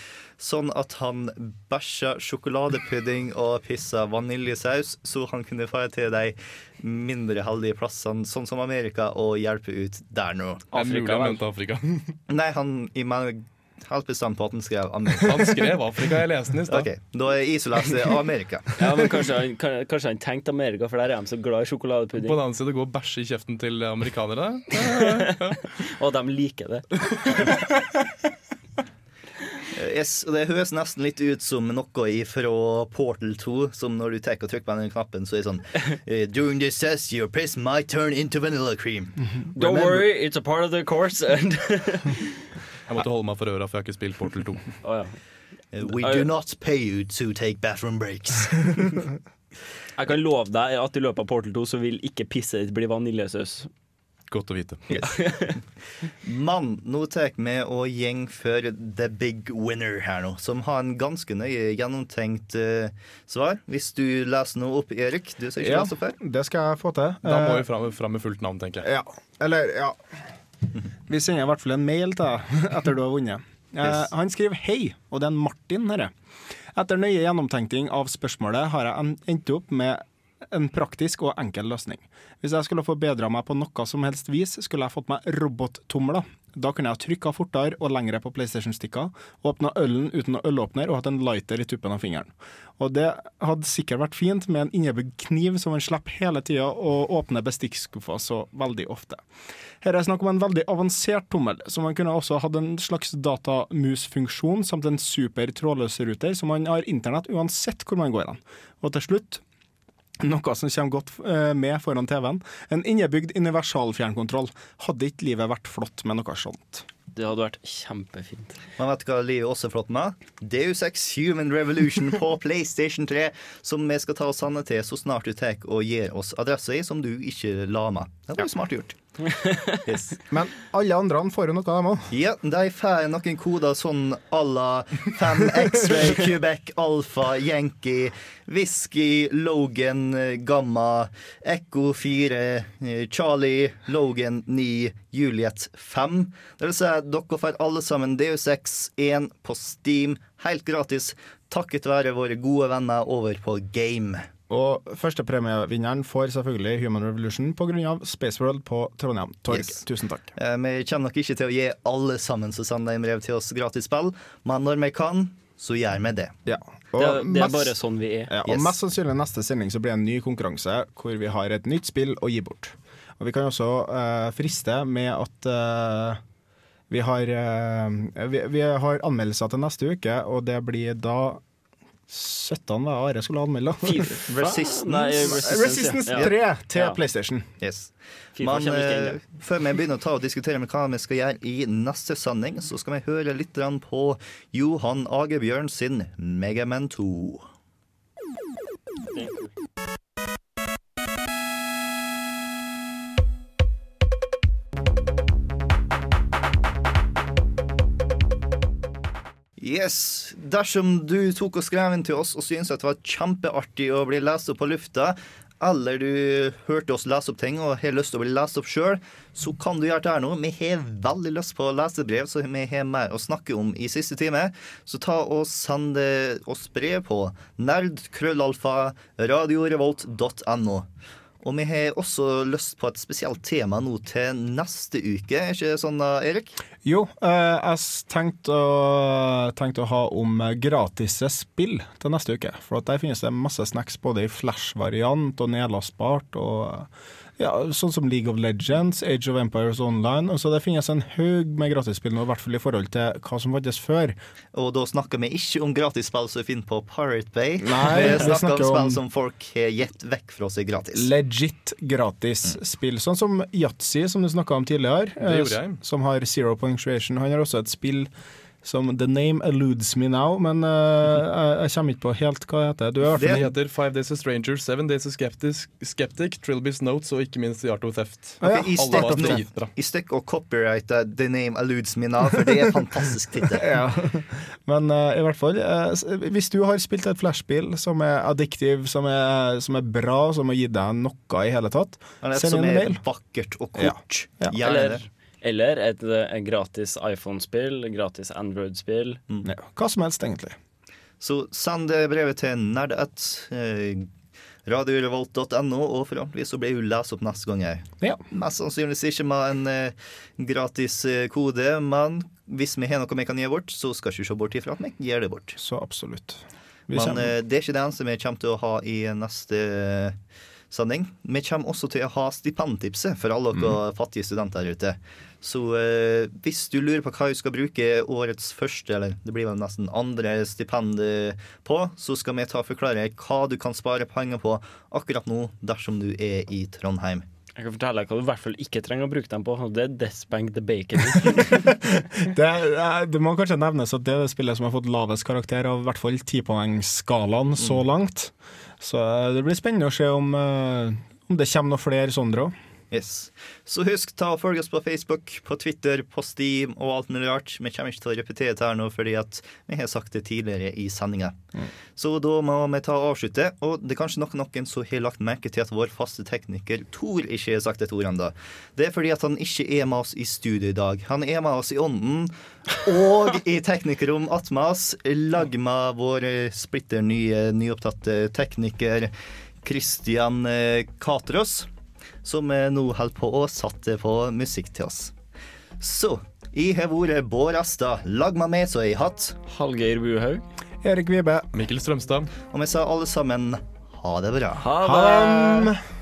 Sånn at han bæsja sjokoladepudding og pissa vaniljesaus, så han kunne fare til de mindre heldige plassene, sånn som Amerika, og hjelpe ut der nå. Mente Afrika. Nei, han i meg helt bestemt på at han skrev Amerika. Han skrev Afrika, jeg leste den i stad. Ok, Da er Isolas Amerika. Ja, men kanskje han, kanskje han tenkte Amerika, for der er de så glad i sjokoladepudding. På den annen side gå og bæsje i kjeften til amerikanere. Og de liker det. Yes, og Det høres nesten litt ut som noe fra Portal 2, som når du tar og trykker på den knappen, så er det sånn eh, During this test, your press might turn into vanilla cream. Don't worry, it's a part of the course. Jeg måtte holde meg for øra, for jeg har ikke spilt Portal 2. Oh, ja. Eh, We do not pay you to take bathroom breaks. Jeg kan love deg at i løpet av Portal 2 så vil ikke pisset ditt bli vaniljesaus. Godt å vite. Mann, nå tar vi og gjeng for the big winner her nå, som har en ganske nøye gjennomtenkt uh, svar. Hvis du leser noe opp, Erik. Du skal ikke Ja, lese opp her. det skal jeg få til. Da må Eh, vi fram, fram med fullt navn, tenker jeg. Ja. Eller, ja. Vi sender i hvert fall en mail til deg etter du har vunnet. Eh, Yes. han skriver 'hei', og det er en Martin herre. Etter nøye gjennomtenkning av spørsmålet har jeg endt opp med en praktisk og enkel løsning. Hvis jeg skulle forbedra meg på noe som helst vis, skulle jeg fått meg robottomler. Da kunne jeg trykka fortere og lengre på PlayStation-stikka, åpna ølen uten å ølåpner og hatt en lighter i tuppen av fingeren. Og det hadde sikkert vært fint med en innebygd kniv som man slipper hele tida å åpne bestikkskuffa så veldig ofte. Her er snakk om en veldig avansert tommel, så man kunne også hatt en slags datamusfunksjon samt en super trådløs ruter, så man har internett uansett hvor man går hen. Og til slutt noe som kommer godt eh, med foran TV-en. En innebygd universalfjernkontroll. Hadde ikke livet vært flott med noe sånt? Det hadde vært kjempefint. Men vet du hva livet også er flott med? Deus Ex Human Revolution på PlayStation 3, som vi skal ta oss sanne til så snart du tar og gir oss adressa i, som du ikke la med. Det var jo smart gjort. Yes. Men alle andre får jo noe, dem òg. Ja, de får noen koder sånn à la 5 X-ray, Quebec, Alfa, Yankee, Whisky, Logan, Gamma, Echo 4, eh, Charlie, Logan 9, Juliet 5. Det vil si at dere får alle sammen Deus X 1 på Steam, helt gratis, takket være våre gode venner over på Game. Og førstepremievinneren får selvfølgelig Human Revolution pga. Spaceworld på Trondheim Torg. Yes. Tusen takk. Eh, Vi kommer nok ikke til å gi alle sammen som sender en brev til oss gratis spill, men når vi kan, så gjør vi det. Ja. Det, er- det er mest- bare sånn vi er. Ja, og Yes. Mest sannsynlig neste sending så blir det en ny konkurranse hvor vi har et nytt spill å gi bort. Og Vi kan også eh, friste med at eh, vi, har, eh, vi, vi har anmeldelser til neste uke, og det blir da 17 hva Are skulle anmelde. Resistance. Nei, Resistance, Resistance ja. 3 til Ja. PlayStation. Yes. Men inn, før vi begynner å ta og diskutere med hva vi skal gjøre i neste sending, så skal vi høre litt på Johan Agebjørn sin Megaman 2. Yes. Dersom du tok og skrev inn til oss og syntes at det var kjempeartig å bli lest opp på lufta, eller du hørte oss lese opp ting og har lyst til å bli lest opp sjøl, så kan du gjøre det her nå. Vi har veldig lyst på lesebrev, så vi har mer å snakke om i siste time. Så ta og send oss brev på nerdkrøllalfa radiorevolt.no. Og vi har også lyst på et spesielt tema nå til neste uke, er ikke sånn Erik? Jo, eh, jeg tenkte å, tenkte å ha om gratis spill til neste uke. For der finnes det masse snacks både i flash-variant og nedlastbart. og ja, Sånn som League of Legends, Age of Empires Online. Så det finnes en haug med gratisspill nå, i hvert fall i forhold til hva som fantes før. Og da snakker vi ikke om gratisspill som vi finner på Pirate Bay. Nei, vi vi snakker, snakker om spill som folk har gitt vekk fra seg gratis. Legit gratis spill. Sånn som Yatzy, som du snakka om tidligere. Det eh, jeg. Som har Zero Punctuation. Han har også et spill som The Name Eludes Me Now, men uh, jeg, jeg kommer ikke på helt hva det heter. Du Det heter Five Days a Stranger, Seven Days a Skeptic, Skeptic Trilby's Notes og ikke minst The Art of Theft. Ja, Ok, I dritbra. i stikk og copyright uh, The Name Eludes Me Now, for det er en fantastisk tittel. ja. Men uh, i hvert fall, eh, hvis du har spilt et flashspill som er addictive, som er, som er bra, som har gitt deg noe i hele tatt, send inn en mail. Som er vakkert og kort. Ja. Gjerne Eller. Eller et, et gratis iPhone-spill, gratis Android-spill. Ja, hva som helst, egentlig. Så send det brevet til nerd1 eh, radiorevolt.no, og forhåpentligvis så blir hun lest opp neste gang Jeg. Ja. Mest sannsynligvis ikke med en eh, gratis eh, kode, men hvis vi har noe vi kan gi bort, så skal ikke se bort ifra at vi gir det bort. Så absolutt. Vi Men eh, det er ikke det eneste vi kommer til å ha i neste eh, sending. Vi kommer også til å ha stipendtipset for alle dere fattige studenter der ute. Så eh, hvis du lurer på hva du skal bruke årets første, eller det blir vel nesten andre stipend eh, på, så skal vi ta og forklare hva du kan spare penger på akkurat nå dersom du er i Trondheim. Jeg kan fortelle deg hva du i hvert fall ikke trenger å bruke dem på. og Det er Deathbank the Bacon. Det, er- det må kanskje nevnes at det er det spillet som har fått lavest karakter av i hvert fall tipoengsskalaen så langt. Så eh, det blir spennende å se om, eh, om det kommer noen flere sånne òg. Yes. Så husk ta og følg oss på Facebook, på Twitter, på Steam og alt mulig rart. Vi kommer ikke til å repetere det her nå fordi at vi har sagt det tidligere i sendinga. Så da må vi ta og avslutte. Og det er kanskje nok noen som har lagt merke til at vår faste tekniker Tor ikke har sagt et ord ennå. Det er fordi at han ikke er med oss i studio i dag. Han er med oss i ånden og i teknikerrom attmed oss. Lag med vår eh, splitter nye, nyopptatte tekniker Christian eh, Katros som nå holder på å sette på musikk til oss. Så jeg har vært Bård Asta, lag meg med så jeg har hatt. Hallgeir Buhaug. Erik Vibe. Mikkel Strømstad. Og vi sa alle sammen ha det bra. Ha Ha det!